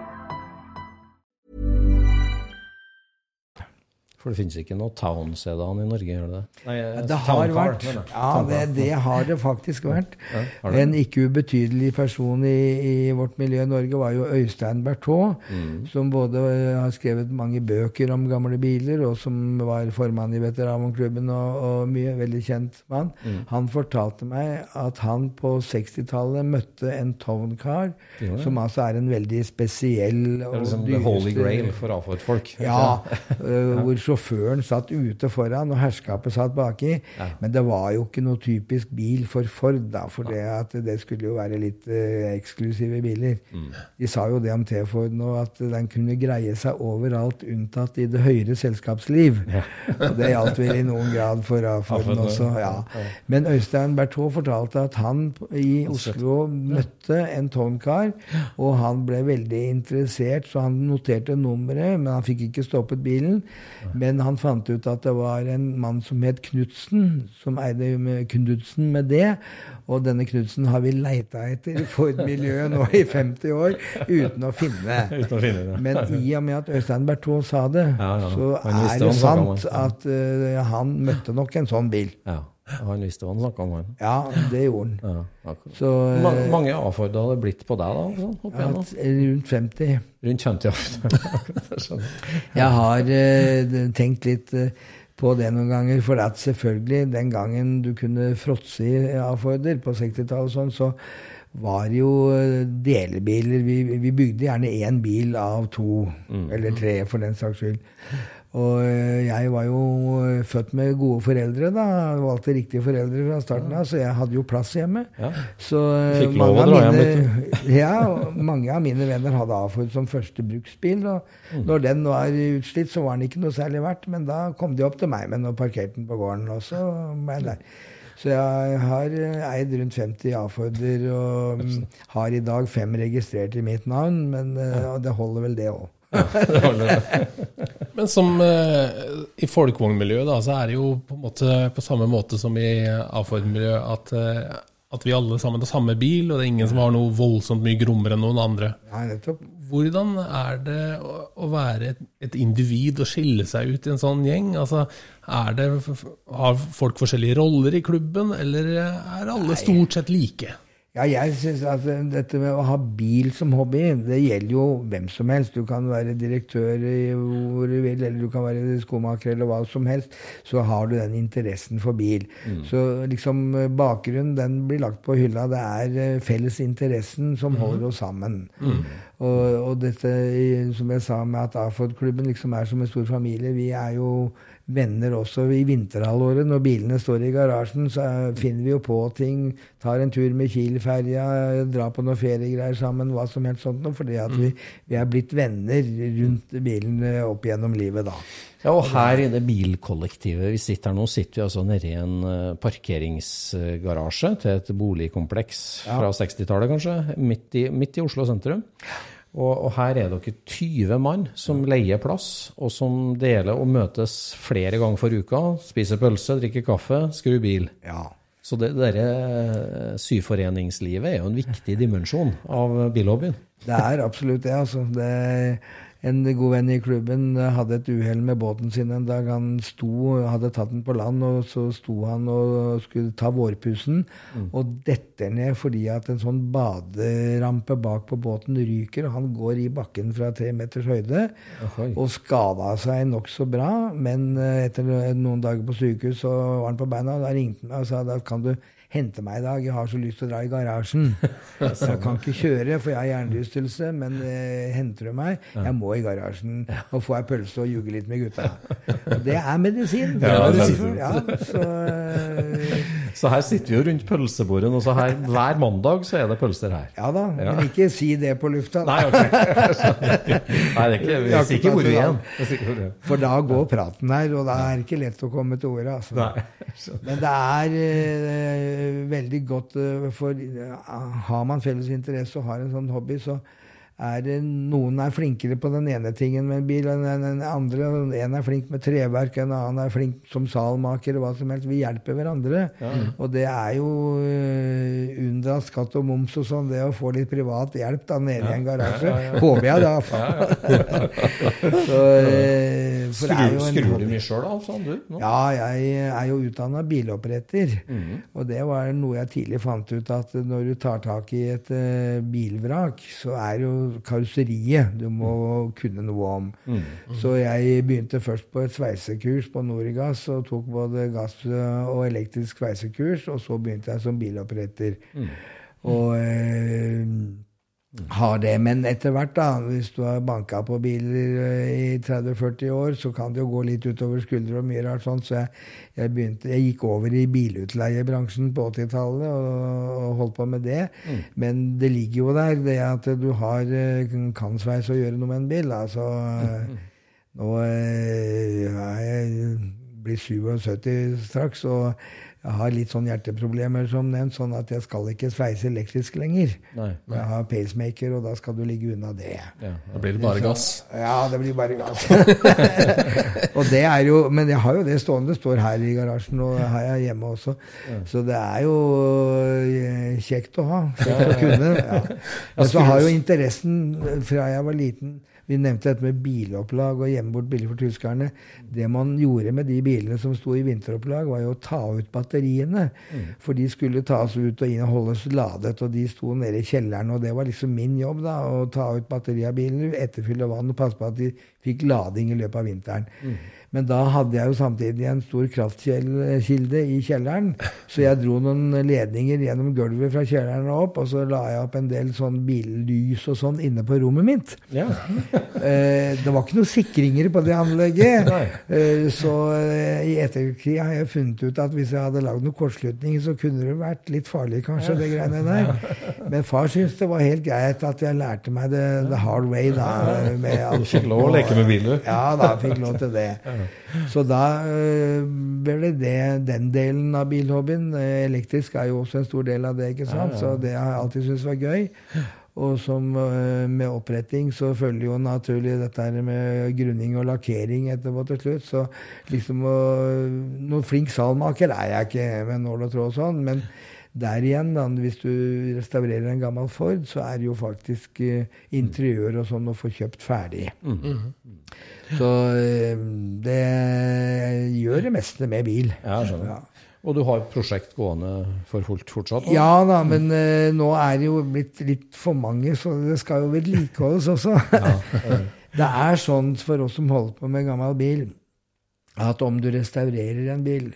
For det finnes ikke noe Town-sedan i Norge, gjør det det? Nei,
Det har vært. Ja, det, det har det faktisk vært.
Ja, det?
En ikke ubetydelig person i, i vårt miljø i Norge var jo Øystein Berthaud,
Mm.
som både eh, har skrevet mange bøker om gamle biler, og som var formann i Veteranklubben og, og mye veldig kjent mann.
Mm.
Han fortalte meg at han på 60-tallet møtte en Town Car,
Gjorde det?
som altså er en veldig spesiell og Det
er liksom the holy grail for avfallsfolk.
ja, øh, hvor sjåføren satt ute foran og herskapet satt baki. Men det var jo ikke noe typisk bil for Ford, da, for det, at det skulle jo være litt øh, eksklusive biler. De sa jo det om T-Ford nå, at den kunne greie seg overalt unntatt i det høyere selskapsliv. Og det gjaldt vel i noen grad for A-Forden, også. ja. Men Øystein Berthaud fortalte at han i Oslo møtte en tonkar, og han ble veldig interessert, så han noterte nummeret, men han fikk ikke stoppet bilen. Men han fant ut at det var en mann som het Knutsen, som eide Knutsen med det. Og denne Knutsen har vi leita etter i Ford-miljøet nå i 50 år uten å finne.
Uten å finne det.
Men i og med at Øystein Berthaud sa det,
Ja, ja.
så er det sant at uh, han møtte nok en sånn bil.
Ja, han visste hva han snakka om, han.
Ja, det gjorde han.
Ja.
Så øh,
Ma mange A-Ford hadde det blitt på deg, da? Sånn,
ja, rundt 50.
Rundt 50 ja. Jeg
har eh, tenkt litt eh, på det noen ganger. For at selvfølgelig, den gangen du kunne fråtse i A-Forder på 60-tallet, sånn, så var jo eh, delebiler. Vi, vi bygde gjerne én bil av to, eller tre for den saks skyld. Og eh, jeg var jo eh, født med gode foreldre, da. Valgte riktige foreldre fra starten av, så jeg hadde jo plass hjemme.
Ja.
Så eh,
Fikk lov
mange
å dra
av
hjem,
mine, ja, mange av mine venner hadde A-Ford som første bruksbil. Og
Mm.
når den var utslitt, så var den ikke noe særlig verdt. Men da kom de opp til meg med den og parkerte den på gården, og så var jeg der. Så jeg har eid rundt 50 A-Forder og mm, har i dag fem registrert i mitt navn, men det holder vel det òg.
Men som eh, i folkevognmiljøet, da, så er det jo på, måte, på samme måte som i A-Ford-miljøet at, eh, at vi alle sammen har samme bil, og det er ingen som har noe voldsomt mye grommere enn noen andre.
Nei.
Hvordan er det å, å være et, et individ og skille seg ut i en sånn gjeng? Altså, er det, har folk forskjellige roller i klubben, eller er alle stort sett like?
Ja, jeg synes at dette med å ha bil som hobby, det gjelder jo hvem som helst. Du kan være direktør i hvor du vil, eller du kan være skomaker eller hva som helst. Så har du den interessen for bil. Så liksom eh, bakgrunnen, den blir lagt på hylla. Det er fellesinteressen felles interessen som holder oss sammen. Og, og dette, som jeg sa med at A-Ford-klubben liksom er som en stor familie. Vi er jo venner også i vinterhalvåret. Når bilene står i garasjen, så eh, finner vi jo på ting. Tar en tur med Kiel-ferja, drar på noen feriegreier sammen, hva som helst sånt noe. Fordi at vi, vi er blitt venner rundt bilen opp gjennom livet, da.
Ja, og her i det bilkollektivet vi sitter nå, sitter vi altså nede i en eh, parkeringsgarasje til et boligkompleks fra 60-tallet, kanskje, midt i, midt i Oslo sentrum. Og, og her er dere 20 mann som leier plass, og som deler og møtes flere ganger for uka. Spiser pølse, drikker kaffe, skrur bil.
Ja.
Så det det derre syforeningslivet er jo en viktig dimensjon av bilhobbyen.
Det er absolutt det, altså. Det, en god venn i klubben eh, hadde et uhell med båten sin en dag. Han sto, hadde tatt den på land, og så sto han og skulle ta vårpussen, og detter ned fordi at en sånn baderampe bak på båten ryker, og han går i bakken fra tre meters høyde
Ohoi.
og skada seg nokså bra. Men eh, etter noen dager på sykehus så var han på beina, og da ringte han meg og sa da kan du hente meg i dag, jeg har så lyst til å dra i garasjen. Så jeg kan ikke kjøre, for jeg har hjernerystelse, men eh, henter du meg? Jeg må i garasjen og få ei pølse og ljuge litt med gutta. Det er medisin. Det er medisin. Ja, så, eh,
Så her sitter vi jo rundt pølsebordet, og så her, hver mandag så er det pølser her.
ja da, men ikke si det på lufta.
Nei, ok. Nei, det er ikke, vi
har
ordet igjen. ikke ordet igjen.
For da går praten her, og da er det ikke lett å komme til ordet. Altså. Men det er eh, veldig godt eh, for eh, Har man felles interesse og har en sånn hobby, så er noen er flinkere på den ene tingen med en bil enn den andre. En er flink med treverk, en annen er flink som salmaker og hva som helst. Vi hjelper hverandre. Og det er jo uh, unndratt skatt og moms og sånn, det å få litt privat hjelp da nede i en garasje. Håper jeg, da. så, eh, det er
Skrur du mye sjøl, da? Sånn, du? Nå?
Ja, jeg er jo utdanna biloppretter.
Mhm.
Og det var noe jeg tidlig fant ut, at når du tar tak i et uh, bilvrak, så er jo karosseriet du må kunne noe om.
Mhm.
Så jeg begynte først på et sveisekurs på Noregass og tok både gass og elektrisk sveisekurs, og så begynte jeg som biloppretter. Og eh, har det. Men etter hvert, da, hvis du har banka på biler eh, i 30-40 år, så kan det jo gå litt utover skuldre og mye rart sånt. Så jeg, jeg, begynte, jeg gikk over i bilutleiebransjen på 80-tallet og, og holdt på med det. Men det ligger jo der, det at du har eh, kan sveis å gjøre noe med en bil. Altså, mm. nå ja, jeg blir 77 straks, og jeg har litt sånn hjerteproblemer, som nevnt, sånn at jeg skal ikke sveise elektrisk lenger.
Nei.
Jeg har pacemaker, og da skal du ligge unna det.
Ja.
Da blir det bare gass.
Ja, det blir bare gass. og det er jo, Men jeg har jo det stående. Det står her i garasjen, og det har jeg hjemme også. Så det er jo eh, kjekt å ha. Kjekt å kunne. Ja. Men så har jo interessen fra jeg var liten vi nevnte dette med bilopplag og gjemme bort biler for tyskerne. Det man gjorde med de bilene som sto i vinteropplag, var jo å ta ut batteriene. For de skulle tas ut og inn og holdes ladet, og de sto nede i kjelleren. Og det var liksom min jobb, da, å ta ut batteri av bilen, etterfylle vann og passe på at de fikk lading i løpet av vinteren. Men da hadde jeg jo samtidig en stor kraftkilde i kjelleren, så jeg dro noen ledninger gjennom gulvet fra kjelleren og opp, og så la jeg opp en del sånn billys og sånn inne på rommet mitt.
Ja.
Eh, det var ikke noen sikringer på det anlegget. Eh, så eh, i ettertid har jeg funnet ut at hvis jeg hadde lagd noen kortslutning, så kunne det vært litt farlig, kanskje, det greiene der. Men far syntes det var helt greit at jeg lærte meg det the hard way, da. Med
fikk lov å leke med biler?
Ja da, fikk lov til det. Så da ble det det, den delen av bilhobbyen. Eh, Elektrisk er jo også en stor del av det, ikke sant? så det har jeg alltid syntes var gøy. Og som øh, med oppretting så følger jo naturlig dette her med grunning og lakkering etterpå til slutt. Så liksom å, Noen flink salmaker er jeg ikke med nål og tråd og sånn. men der igjen, da, hvis du restaurerer en gammel Ford, så er det jo faktisk eh, interiør og sånn å få kjøpt ferdig. Så eh, det gjør det meste med bil.
Ja, jeg skjønner.
Ja.
Og du har prosjekt gående for fullt fortsatt? Også.
Ja da, men uh, nå er det jo blitt litt for mange, så det skal jo vedlikeholdes også. det er sånn for oss som holder på med gammel bil, at om du restaurerer en bil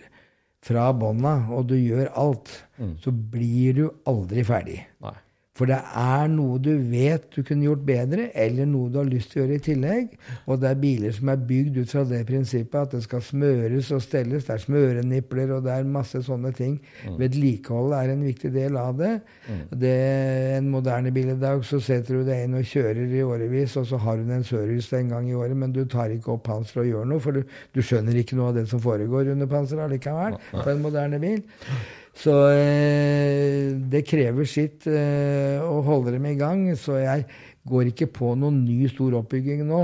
fra bånda, og du gjør alt, så blir du aldri ferdig.
Nei.
For det er noe du vet du kunne gjort bedre, eller noe du har lyst til å gjøre i tillegg. Og det er biler som er bygd ut fra det prinsippet at det skal smøres og stelles. Det er smørenipler, og det er masse sånne ting. Vedlikeholdet er en viktig del av det. det en moderne bil i dag, så setter du deg inn og kjører i årevis, og så har hun en service en gang i året, men du tar ikke opp panseret og gjør noe, for du, du skjønner ikke noe av det som foregår under panseret allikevel på en moderne bil. Så eh, det krever sitt eh, å holde dem i gang. Så jeg går ikke på noen ny stor oppbygging nå.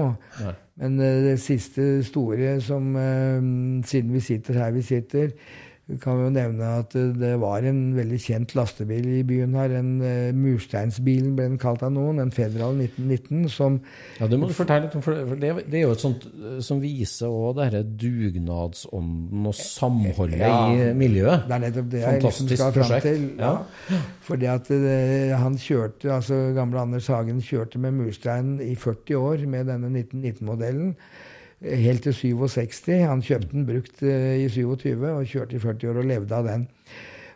Men eh, det siste store som Siden vi sitter her vi sitter, kan jo nevne at eh, det var en veldig kjent lastebil i byen her. En uh, Mursteinsbilen ble den kalt av noen. En Federal 1919 som
Ja, Det må du fortelle litt om, for det, det er jo et sånt eh, som viser òg denne dugnadsånden og samholdet
Ja.
i miljøet.
Det er nettopp det jeg liksom skal fram til. Ja. Fordi at uh, han kjørte, altså gamle Anders Hagen kjørte med murstein i 40 år med denne 1919-modellen. Helt til 67. Han kjøpte den brukt eh, i 27 og kjørte i 40 år og levde av den.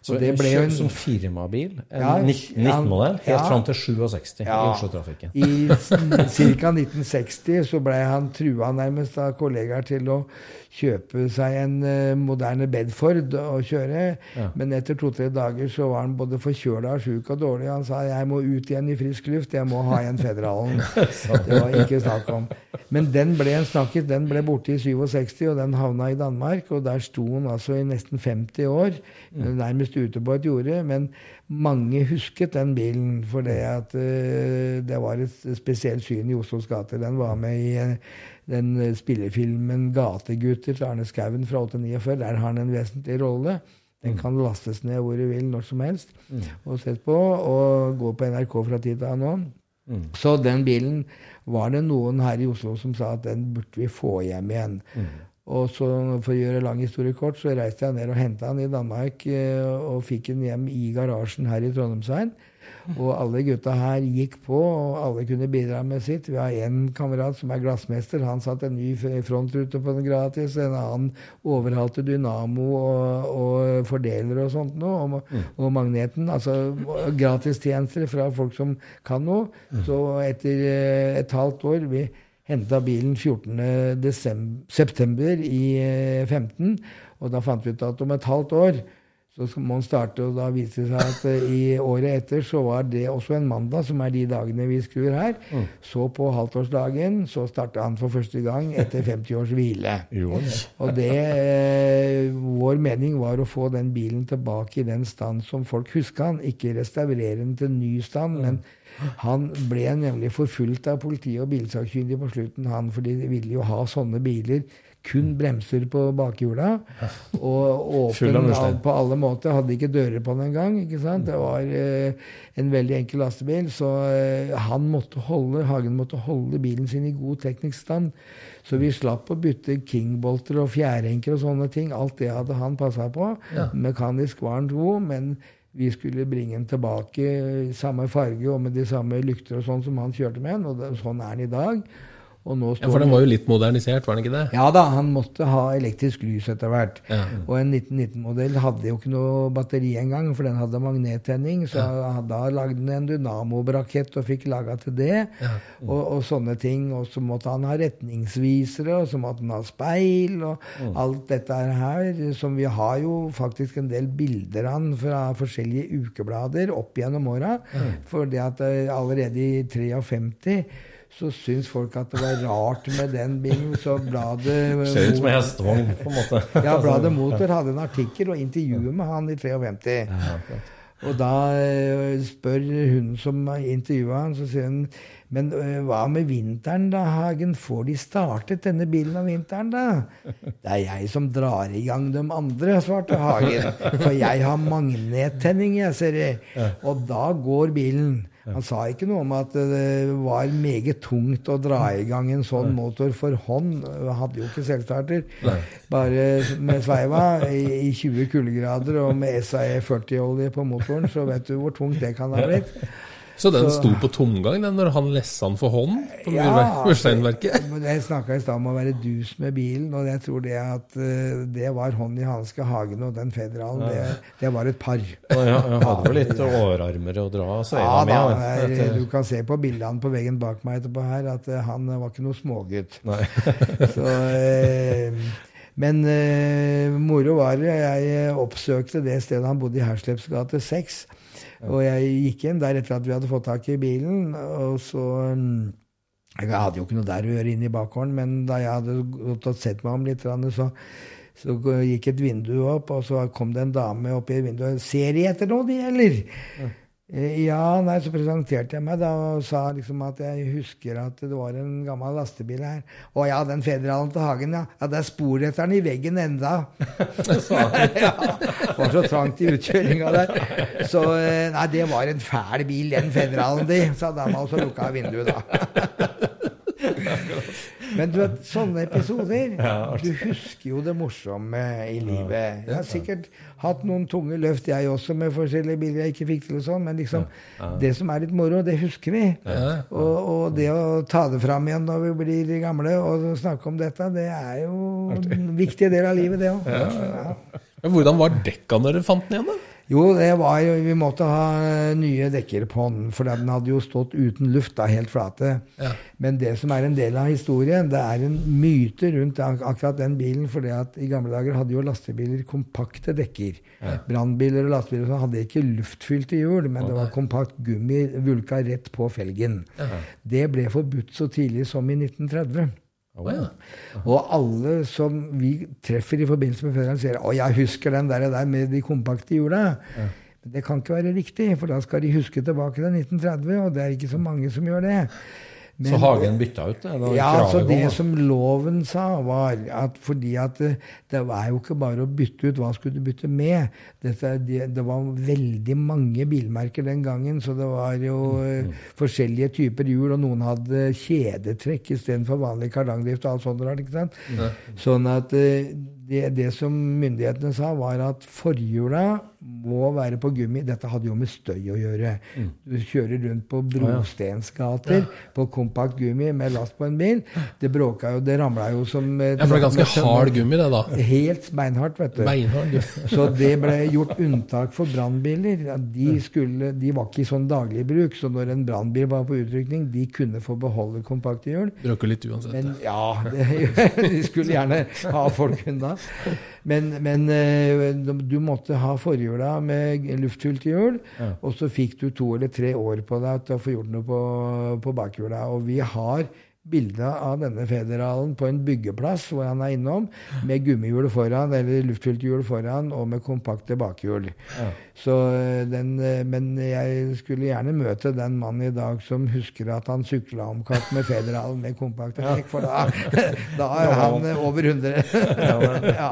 Så
det ble
kjøpt
en-
som firmabil, en
Ja,
19-modell, helt
ja.
fram til 67 i Oslo-trafikken.
I ca. 1960 så ble han trua nærmest av kollegaer til å kjøpe seg en uh, moderne Bedford og kjøre.
Ja.
Men etter to-tre dager så var han både forkjøla og sjuk og dårlig. Han sa 'jeg må ut igjen i frisk luft, jeg må ha igjen Federalen'. det var ikke snakk om. Men den ble en snakket, Den ble borte i 67, og den havna i Danmark. Og der sto den altså i nesten 50 år, nærmest ute på et jorde. Men mange husket den bilen fordi at eh, det var et spesielt syn i Oslos gater. Den var med i eh, den spillefilmen 'Gategutter' til Arne Skouen fra 849. Der har han en vesentlig rolle. Den kan lastes ned hvor du vil, når som helst, og sett på. Og gå på NRK fra tid til annen. Så den bilen var det noen her i Oslo som sa at den burde vi få hjem igjen. Og så For å gjøre lang historie kort, så reiste jeg ned og henta han i Danmark eh, og fikk han hjem i garasjen her i Trondheimsveien. Og alle gutta her gikk på, og alle kunne bidra med sitt. Vi har én kamerat som er glassmester. Han satte en ny frontrute på den gratis. En annen overhalte dynamo og, og fordeler og sånt noe. Og, og magneten. Altså gratistjenester fra folk som kan noe. Så etter eh, et halvt år vi henta bilen 14. September i eh, 15, og da fant vi ut at om et halvt år så må man starte, og da viser det seg at eh, i året etter så var det også en mandag, som er de dagene vi skrur her. Så på halvtårsdagen så starta han for første gang etter 50 års hvile. Og det eh, Vår mening var å få den bilen tilbake i den stand som folk huska han. Ikke restaurere den til ny stand, men han ble nemlig forfulgt av politiet og bilsakkyndige på slutten, han, for de ville jo ha sånne biler. Kun bremser på bakhjula. Og åpen på alle måter. Hadde ikke dører på den engang. Det var eh, en veldig enkel lastebil. Så eh, han måtte holde, Hagen måtte holde bilen sin i god teknisk stand. Så vi slapp å bytte kingbolter og fjærenker og sånne ting. Alt det hadde han passa på. Mekanisk var han god, men vi skulle bringe den tilbake i samme farge og med de samme lykter og sånn som han kjørte med den. Og det, sånn er den i dag.
Ja, For den var jo litt modernisert, var den ikke det?
ja da, han måtte ha elektrisk lys etter hvert.
Ja.
Og en 1919-modell hadde jo ikke noe batteri engang, for den hadde magnettenning. Så da lagde den en dynamobrakett og fikk laga til det. Og, og sånne ting. Og så måtte han ha retningsvisere, og så måtte han ha speil, og alt dette her. Som vi har jo faktisk en del bilder av han fra forskjellige ukeblader opp gjennom åra. For det at eh, allerede i 53 så syns folk at det var rart med den bilen. Så bladet
Ser ut som en hestevogn, på en måte.
ja, Bladet Motor hadde en artikkel og intervjuet med han i 53. Og da eh, spør hun som intervjua han, så sier hun men eh, hva med vinteren, da, Hagen? Får de startet denne bilen om vinteren, da? Det er jeg som drar i gang de andre, svarte Hagen. For jeg har magnettenning, jeg, ser jeg. Og da går bilen. Han sa ikke noe om at det var meget tungt å dra i gang en sånn motor for hånd. Han hadde jo ikke selvstarter. Bare med sveiva i i 20 kuldegrader og med SAE 40-olje på motoren, så vet du hvor tungt det kan ha blitt.
Så den
Så-
sto på tomgang den når han lessa den for hånd på
Ja,
mursteinverket?
men Jeg snakka i stad om å være dus med bilen, og jeg tror det at eh, det var hånd i hanske Hagen og den federalen. Det, det var et par.
Ja, jeg hadde vel litt årarmer å dra
Ja, da,
med.
Ja, er- du kan se på bildene på veggen bak meg etterpå her at eh, han var ikke noe smågutt.
Nei.
Så, eh, men eh, moro var det. Jeg oppsøkte det stedet han bodde i Hersleps gate 6. Og jeg gikk inn der etter at vi hadde fått tak i bilen. Og så mm, Jeg hadde jo ikke noe der å gjøre inne i bakgården, men da jeg hadde gått og sett meg om litt, så, så gikk et vindu opp, og så kom det en dame opp i vinduet. 'Ser De etter noe, de, eller?' Eh, Ja, nei, så presenterte jeg meg da og sa liksom at jeg husker at det var en gammel lastebil her. Å ja, den federalen til Hagen, ja. Ja, det er spor etter den i veggen enda. ja, det var så trangt i utkjøringa der. Så eh, nei, det var en fæl bil, den federalen di. sa dama, og så lukka vinduet da. Men du vet, sånne episoder Du husker jo det morsomme i livet. Jeg har sikkert hatt noen tunge løft, jeg også, med forskjellige biler jeg ikke fikk til og sånn, men liksom det som er litt moro, det husker vi. Og, og det å ta det fram igjen når vi blir gamle og snakke om dette, det er jo en viktig del av livet, det òg. Ja.
Men hvordan var dekka når dere fant den igjen, da?
Jo, det var jo, vi måtte ha nye dekker på den, for den hadde jo stått uten luft, da, helt flate.
Ja.
Men det som er en del av historien, det er en myte rundt akkurat den bilen. For i gamle dager hadde jo lastebiler kompakte dekker. Brannbiler og lastebiler og sånn hadde ikke luftfylte hjul, men det var kompakt gummi vulka rett på felgen. Det ble forbudt så tidlig som i 1930.
Å, ja.
Og alle som vi treffer i forbindelse med fødselen, sier 'Å, jeg husker den der, der med de kompakte hjula'. Men det kan ikke være riktig, for da skal de huske tilbake til 1930, og det er ikke så mange som gjør det. Men-
Så Hagen bytta ut det?
Ja,
kravet
altså Det
da.
som loven sa, var at fordi at det, det er jo ikke bare å bytte ut hva skulle du bytte med. Dette, det, det var veldig mange bilmerker den gangen, så det var jo eh, forskjellige typer hjul, og noen hadde kjedetrekk istedenfor vanlig kardangdrift og alt sånt ikke sant? Sånn at eh, det, det som myndighetene sa, var at forhjula må være på gummi. Dette hadde jo med støy å gjøre. Du kjører rundt på brostensgater på kompakt gummi med last på en bil. Det bråka jo, det ramla jo som eh,
Ja, for det er ganske hard gummi, det, da.
Helt beinhardt, vet du.
Beinhard.
Så det ble gjort unntak for brannbiler. De, skulle- de var ikke i sånn daglig bruk, så når en brannbil var på utrykning, de kunne få beholde kompakte hjul.
Bråker litt uansett.
Men ja, det, de skulle gjerne ha folk unna. Men, men eh, du måtte ha forhjula med luftfylte hjul, og så fikk du to eller tre år på deg til å få gjort noe på, på bakhjula. Og vi har bilde av denne federalen på en byggeplass hvor han er innom, med gummihjul foran, eller luftfylt hjul foran, og med kompakte bakhjul. Så eh, den, eh, men jeg skulle gjerne møte den mannen i dag som husker at han sykla om kapp med federalen med kompakte dekk, for da, da er han eh, over 100. ja.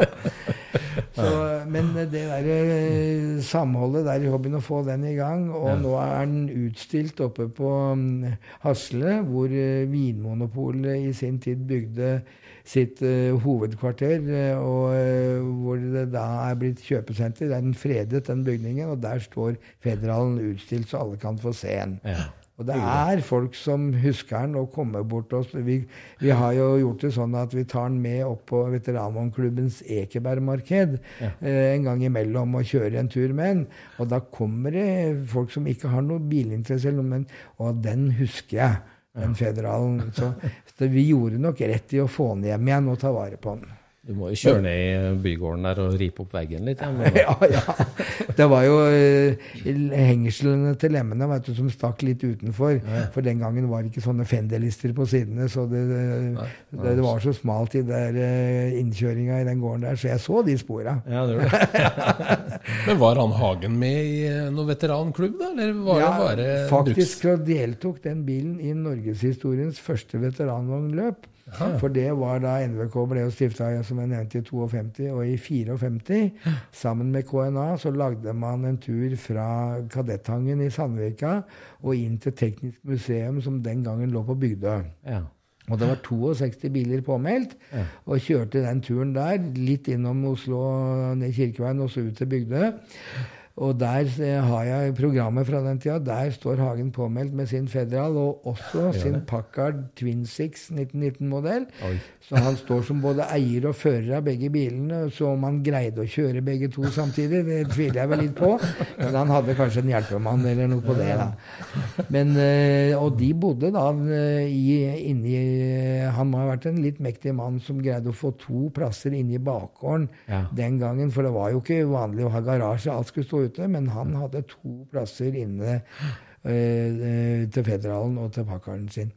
Så, men det der eh, samholdet der i hobbyen, å få den i gang Og nå er den utstilt oppe på mm, Hasle, hvor eh, Vinmonopolet i sin tid bygde sitt uh, hovedkvarter, og uh, hvor det da er blitt kjøpesenter. Det er den fredet, den bygningen, og der står Federalen utstilt, så alle kan få se den.
Ja.
Og det er folk som husker den og kommer bort til oss. Vi, vi har jo gjort det sånn at vi tar den med opp på veteranvognklubbens Ekebergmarked eh, en gang imellom og kjører en tur med den. Og da kommer det folk som ikke har noe bilinteresse, eller noe, men Og den husker jeg, den federalen. Så, så vi gjorde nok rett i å få den hjem igjen og ta vare på den.
Du må jo kjøre ned i bygården der og ripe opp veggen litt. Ja,
Ja, ja. Det var jo eh, hengslene til lemmene vet du, som stakk litt utenfor. For den gangen var det ikke sånne fenderlister på sidene, så det, det, det var så smalt i der eh, innkjøringa i den gården der, så jeg så de spora.
ja, det det.
Men var han Hagen med i eh, noen veteranklubb, da? Eller var det bare bruks...
faktisk så deltok den bilen i norgeshistoriens første veteranvognløp. For det var da NVK ble stifta, som jeg nevnte, i 52. Og i 54, sammen med KNA, så lagde man en tur fra Kadettangen i Sandvika og inn til Teknisk museum, som den gangen lå på Bygdø.
Ja.
Og det var 62 biler påmeldt, og kjørte den turen der, litt innom Oslo, ned Kirkeveien og så ut til Bygdø. Og der eh, har jeg programmet fra den tida. Der står Hagen påmeldt med sin Federal, og også sin Packard Twin Six 1919-modell. Så han står som både eier og fører av begge bilene. Så om han greide å kjøre begge to samtidig, det tviler jeg vel litt på. Men han hadde kanskje en hjelpemann eller noe på det. da. Men, eh, og de bodde da eh, i, inni Han må ha vært en litt mektig mann som greide å få to plasser inne i bakgården
Ja.
den gangen. For det var jo ikke vanlig å ha garasje, alt skulle stå ute. Men han hadde to plasser inne eh, til Federalen og til pakkeren sin.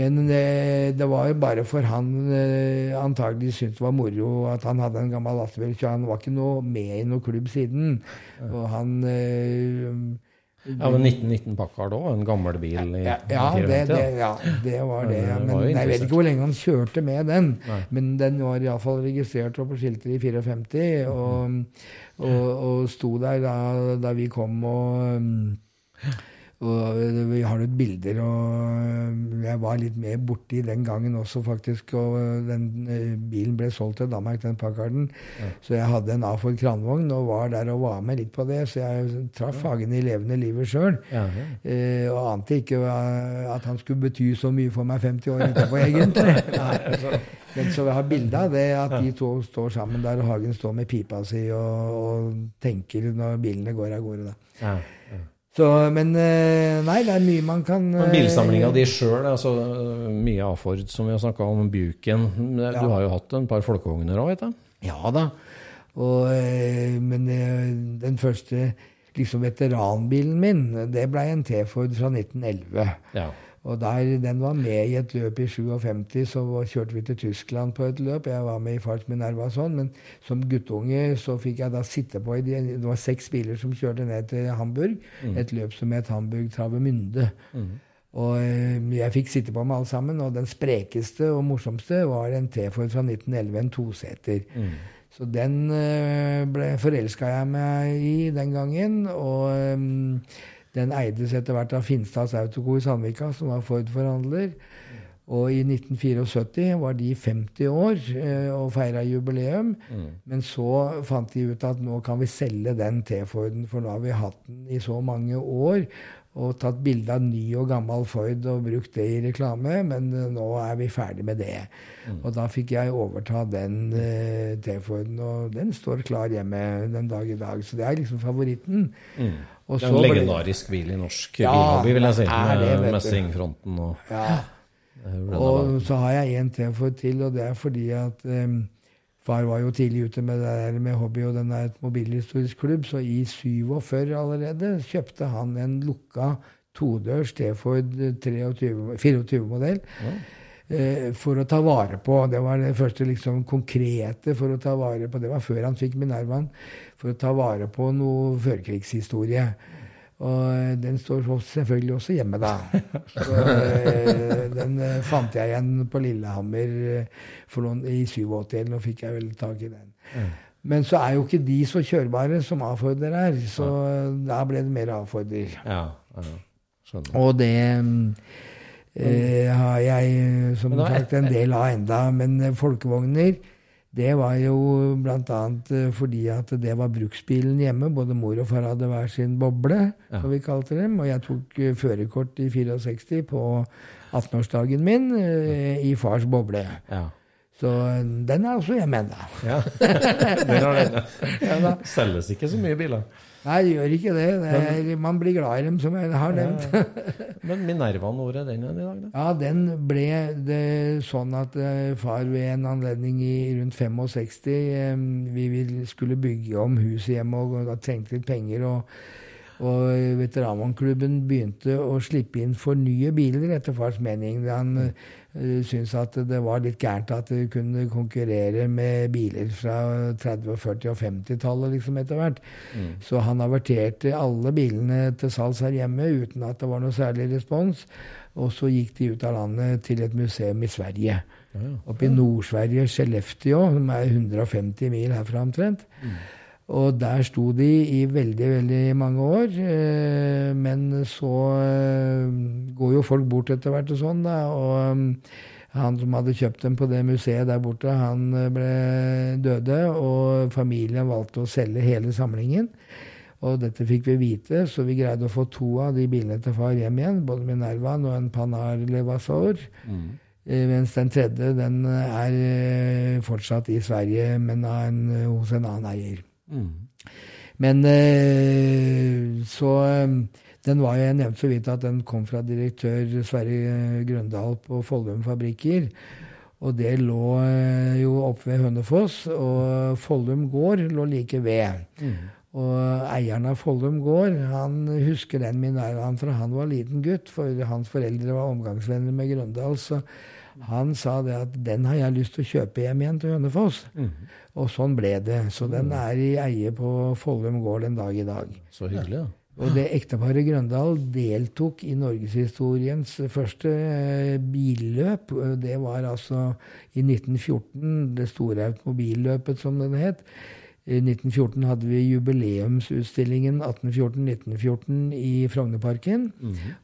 Men eh, det var jo bare for han eh, antagelig syntes det var moro at han hadde en gammel lastebil. Så han var ikke noe med i noen klubb siden. Og han eh,
ja, men 1919 Packard òg, en gammel bil i
ja, ja, det, det,
ja.
det var det.
Ja, det
Men jeg vet ikke hvor lenge han kjørte med den. Men den var iallfall registrert og på skiltet i 54, og, og, og sto der da, da vi kom og um, og vi har litt bilder, og jeg var litt med borti den gangen også, faktisk. Og den eh, bilen ble solgt til Danmark, den Packarden. Så jeg hadde en A-Ford kranvogn og var der og var med litt på det. Så jeg traff Hagen i levende livet sjøl.
Ja, ja.
Eh, og ante ikke at han skulle bety så mye for meg 50 år etterpå, egentlig. Nei. Men som jeg har bilde av det, er at de to står sammen der, og Hagen står med pipa si og, og tenker når bilene går av gårde. da. Så, men eh, nei, det er mye man kan
Men
eh,
Bilsamlinga di sjøl, altså, mye Aford som vi har snakka om, Buken. Du har jo hatt en par folkevogner òg, vet jeg?
Ja da. Og, eh, men eh, den første liksom veteranbilen min, det ble en T-Ford fra 1911.
Ja.
Og der, Den var med i et løp i 57, så kjørte vi til Tyskland på et løp. Jeg var med i fart med og sånn, men som guttunge så fikk jeg da sitte på Det var seks biler som kjørte ned til Hamburg. Et løp som het Hamburg Travemünde. Og eh, jeg fikk sitte på med alle sammen, og den sprekeste og morsomste var en T-Ford fra 1911, en toseter. Så den eh, forelska jeg meg i den gangen. Og um, den eides etter hvert av Finstads Autoco i Sandvika, som var Ford-forhandler. Og i 1974 var de 50 år eh, og feira jubileum. Men så fant de ut at nå kan vi selge den T-Forden, for nå har vi hatt den i så mange år. Og tatt bilde av ny og gammel Ford og brukt det i reklame, men eh, nå er vi ferdig med det. Og da fikk jeg overta den eh, T-Forden, og den står klar hjemme den dag i dag. Så det er liksom favoritten. Og
Det er en legendarisk bil i norsk
Ja,
bilhobby, vil jeg si. Med messingfronten og
Ja. Og så har jeg en T-Ford til, og det er fordi at um, far var jo tidlig ute med det der med hobby, og den er et mobilhistorisk klubb, så i 47 allerede kjøpte han en lukka todørs T-Ford 24-modell. Eh, for å ta vare på. Det var det første liksom konkrete for å ta vare på. Det var før han fikk Minervaen. For å ta vare på noe førkrigshistorie. Og den står selvfølgelig også hjemme, da. Så, eh, den eh, fant jeg igjen på Lillehammer eh, noen, i 87, eller nå fikk jeg vel tak i den. Men så er jo ikke de så kjørbare som A-Forder er, så da ble det mer A-Forder.
Ja, ja.
Og det eh, har jeg som sagt en del av enda. Men folkevogner, det var jo bl.a. fordi at det var bruksbilen hjemme. Både mor og far hadde hver sin boble,
Ja.
som vi kalte dem. Og jeg tok eh, førerkort i 64 på 18-årsdagen min eh, i fars boble.
Ja.
Så eh, den er også hjemme ennå.
ja. Der har den. Selges ikke så mye biler.
Nei, det gjør ikke det. det er, man blir glad i dem, som jeg har nevnt.
Men Minervaen, hvor er den i dag, da?
Ja, den ble det sånn at eh, far ved en anledning i rundt 65 eh, Vi skulle bygge om huset hjemme og da trengte litt penger. og og veteranklubben begynte å slippe inn for nye biler, etter fars mening. Han syntes at det var litt gærent at det kunne konkurrere med biler fra 30-, 40- og 50-tallet liksom etter hvert. Så han averterte alle bilene til salgs her hjemme uten at det var noe særlig respons. Og så gikk de ut av landet til et museum i Sverige. Oppe i Nord-Sverige, Skellefteå, som er 150 mil herfra omtrent. Og der sto de i veldig, veldig mange år. eh, Men så eh, går jo folk bort etter hvert og sånn, da. Og eh, han som hadde kjøpt dem på det museet der borte, han ble døde, og familien valgte å selge hele samlingen. Og dette fikk vi vite, så vi greide å få to av de bilene til far hjem igjen. Både Minervaen og en Panar Levasaur. Mm. Mens den tredje den er fortsatt i Sverige, men en, hos en annen eier. Men eh, så eh, Den var Jeg nevnte så vidt at den kom fra direktør Sverre Grøndal på Follum fabrikker. Og det lå eh, jo oppe ved Hønefoss, og Follum gård lå like ved. Og eieren av Follum gård han husker den Minervaen fra han var liten gutt, for hans foreldre var omgangsvenner med Grøndal. Så han sa det at den har jeg lyst til å kjøpe hjem igjen til Hønefoss. Og sånn ble det. Så den er i eie på Follum gård den dag i dag.
Så hyggelig, ja.
Og det ekteparet Grøndal deltok i norgeshistoriens første eh, billøp. Det var altså i 1914, det store automobilløpet som den het. I 1914 hadde vi jubileumsutstillingen 1814-1914 i Frognerparken.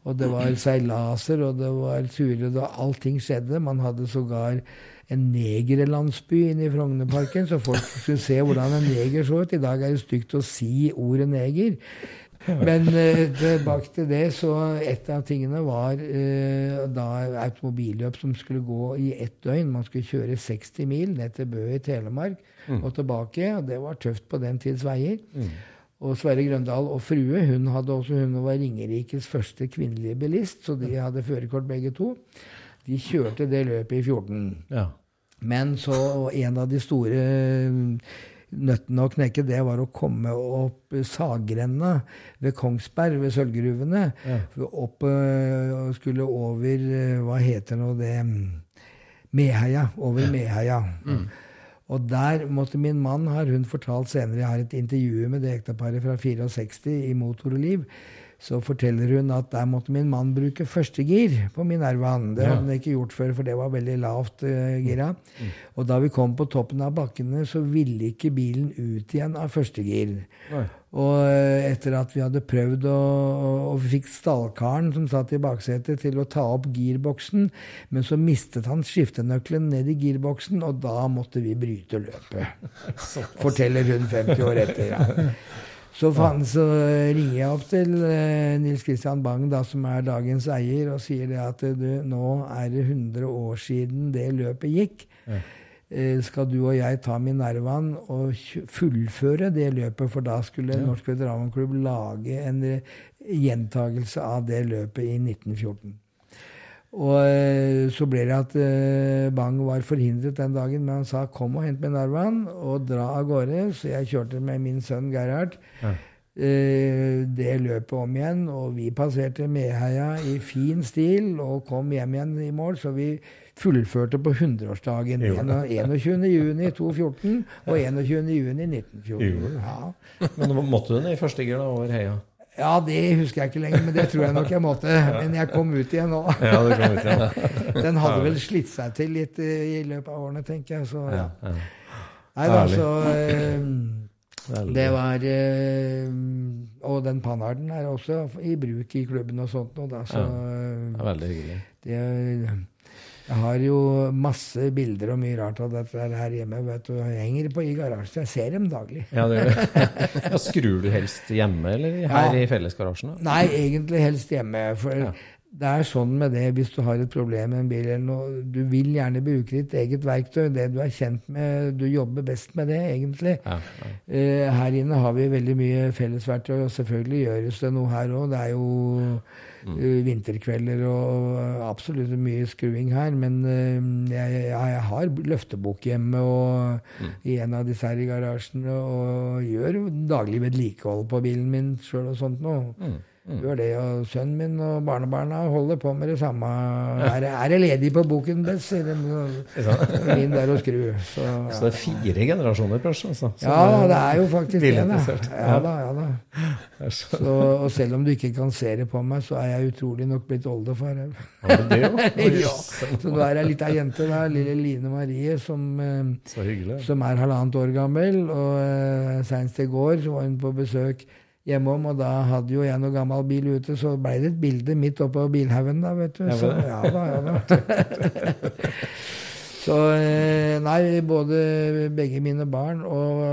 Og det var seilaser, og det var turer, og allting skjedde. Man hadde sågar en negerlandsby inne i Frognerparken, så folk skulle se hvordan en neger så ut. I dag er det stygt å si ordet neger. Men eh, tilbake til det, så et av tingene var eh, da automobilløp som skulle gå i ett døgn. Man skulle kjøre 60 mil ned til Bø i Telemark og tilbake. og Det var tøft på den tids veier. Og Sverre Grøndal og frue hun hadde også, hun var Ringerikes første kvinnelige bilist, så de hadde førerkort begge to. De kjørte det løpet i 14.
Ja.
Men så en av de store nøttene å knekke, det var å komme opp sagrenna ved Kongsberg, ved sølvgruvene. Ja. Opp øh, og skulle over øh, Hva heter nå det Meheia. Over Meheia. Og der måtte min mann, har hun fortalt senere, jeg har et intervju med det ekteparet fra 64 i Motor og Liv. Så forteller hun at der måtte min mann bruke førstegir på Minervaen. Det hadde han ikke gjort før, for det var veldig lavt uh, gira. Mm. Og da vi kom på toppen av bakkene, så ville ikke bilen ut igjen av førstegir. Og uh, etter at vi hadde prøvd å, og, og fikk stallkaren som satt i baksetet, til å ta opp girboksen, men så mistet han skiftenøkkelen ned i girboksen, og da måtte vi bryte løpet. Forteller hun 50 år etter. Ja. Så, fan, så, ringer jeg opp til uh, Nils Christian Bang, da, som er dagens eier, og sier det at du, nå er det 100 år siden det løpet gikk. Ja. Skal du og jeg ta Minervaen og fullføre det løpet? For da skulle ja. Norsk Veteranklubb lage en gjentagelse av det løpet i 1914. Og eh, så ble det at eh, Bang var forhindret den dagen, men han sa 'kom og hent meg Narvan', og dra av gårde. Så jeg kjørte med min sønn Gerhard ja. Eh, det løpet om igjen, og vi passerte Meheia i fin stil og kom hjem igjen i mål. Så vi fullførte på 100-årsdagen. 21.6.2014 og 21.6.1914. Ja.
Men måtte du ned i første gir da, over heia?
Ja, det husker jeg ikke lenger, men det tror jeg nok jeg måtte. Men jeg kom ut igjen nå.
Ja, du kom ut igjen.
Den hadde vel slitt seg til litt i løpet av årene, tenker jeg. Så ja. Nei da, så eh, Det var eh, Og den pannarden er også i bruk i klubben og sånt nå, da. Så,
er veldig hyggelig.
Det, jeg har jo masse bilder og mye rart av dette her hjemme. vet du. Jeg henger på i garasjen. Jeg ser dem daglig.
Ja, det gjør det. Skrur du helst hjemme eller her ja. i fellesgarasjen?
Nei, egentlig helst hjemme. For ja. det er sånn med det hvis du har et problem med en bil eller noe Du vil gjerne bruke ditt eget verktøy, det du er kjent med. Du jobber best med det, egentlig. Ja, uh, her inne har vi veldig mye fellesverktøy, og selvfølgelig gjøres det noe her òg. Det er jo mm. uh, vinterkvelder og absolutt mye skruing her. Men uh, jeg, jeg, har løftebok hjemme og mm. i en av disse her i garasjen og gjør daglig vedlikehold på bilen min sjøl og sånt noe. Mm. Mm. Gjør det, og sønnen min og barnebarna holder på med det samme. Er, er det ledig på boken dess? Inn der og skru.
Så, ja. så, det er fire generasjoner kanskje? Altså,
ja, det er jo faktisk det. Ja, da, ja, da. Så, og selv om du ikke kan se det på meg, så er jeg utrolig nok blitt oldefar. ja, så nå er jeg litt av jente, da, lille Line Marie, som, eh, som er halvannet år gammel. Og uh, senest i går så var hun på besøk hjemom, og da hadde jo jeg noe gammel bil ute, så blei det et bilde midt oppå bilhaugen da, vet du. Så, ja da, ja da. så eh, nei, både begge mine barn og,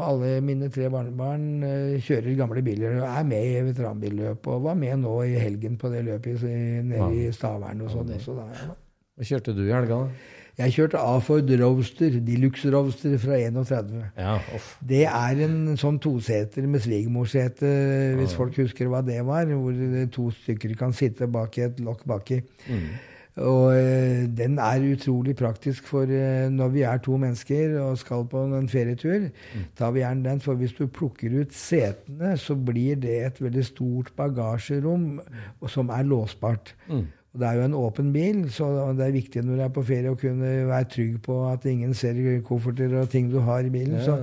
alle mine tre barnebarn eh, kjører gamle biler og er med i veteranbilløp, og var med nå i helgen på det løpet nede i Stavern og sånn også. da, ja.
Hva kjørte du i helga? da?
Jeg kjørte A-Ford Roaster, Deluxe Roaster fra 31.
Ja,
det er en sånn toseter med svigermorsete, hvis folk husker hva det var. Hvor to stykker kan sitte bak i et lokk baki. Mm. Og uh, den er utrolig praktisk for uh, når vi er to mennesker og skal på en ferietur. Mm. tar vi gjerne den, For hvis du plukker ut setene, så blir det et veldig stort bagasjerom mm. som er låsbart. Mm. Det er jo en åpen bil, så det er viktig når du er på ferie å kunne være trygg på at ingen ser kofferter og ting du har i bilen. Så,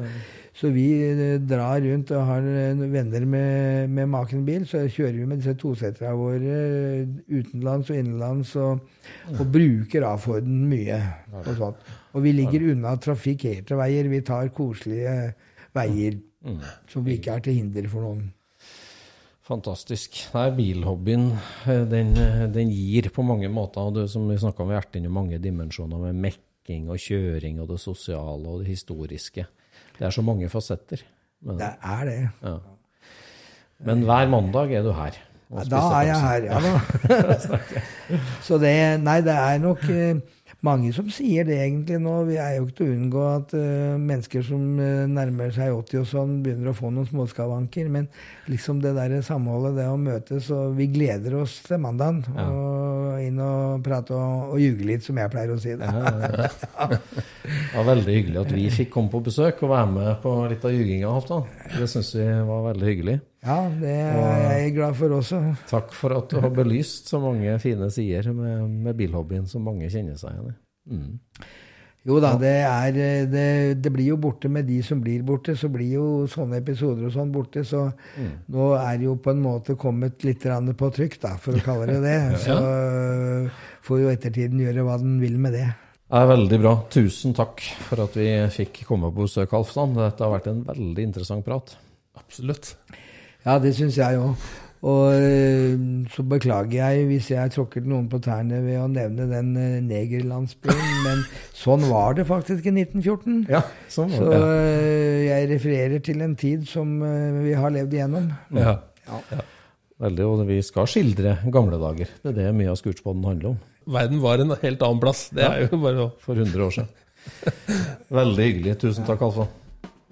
så vi eh, drar rundt og har eh, venner med, med maken bil. Så kjører vi med disse toseterne våre eh, utenlands og innenlands og, og bruker A-Forden mye. Og, sånt. og vi ligger unna trafikkerte veier. Vi tar koselige veier mm. som vi ikke er til hinder for noen.
Fantastisk. Nei, bilhobbyen eh, den, eh, den, gir på mange måter, og det som vi snakka om, vi har vært mange dimensjoner med mekking og kjøring og det sosiale og det historiske. Det er så mange fasetter.
Men, det er det. Ja.
Men hver mandag er du her.
Da er jeg her, ja da. så det Nei, det er nok eh, mange som sier det egentlig nå. Vi er jo ikke til å unngå at uh, mennesker som uh, nærmer seg 80 og sånn, begynner å få noen småskavanker. Men liksom det der samholdet, det å møtes og Vi gleder oss til mandagen. Ja. Og inn og prate og, og ljuge litt, som jeg pleier å si. Det ja,
ja, var veldig hyggelig at vi fikk komme på besøk og være med på litt av ljuginga. Det syns vi var veldig hyggelig.
Ja, det er jeg glad for også.
Takk for at du har belyst så mange fine sider med, med bilhobbyen som mange kjenner seg igjen i. Mm.
Jo da, det, er, eh, det, det, blir jo borte med de som blir borte. Så blir jo sånne episoder og sånn borte. Så mm. nå er det jo på en måte kommet litt på trykk, da, for å kalle det det. Så uh, får jo ettertiden gjøre hva den vil med det.
Det er veldig bra. Tusen takk for at vi fikk komme på besøk, Alfstand. Dette har vært en veldig interessant prat.
Absolutt.
Ja, det syns jeg òg. Og eh, så beklager jeg hvis jeg tråkket noen på tærne ved å nevne den uh, negerlandsbyen, men sånn var det faktisk i 1914.
Ja, sånn var
det. Så uh, jeg refererer til en tid som vi har levd igjennom.
Ja. ja. ja. Veldig, og vi skal skildre gamle dager. Det er det mye av Scootspoden handler om.
Verden var en helt annen plass. Det er jo bare
For 100 år siden. Veldig hyggelig. Tusen takk, Alfa.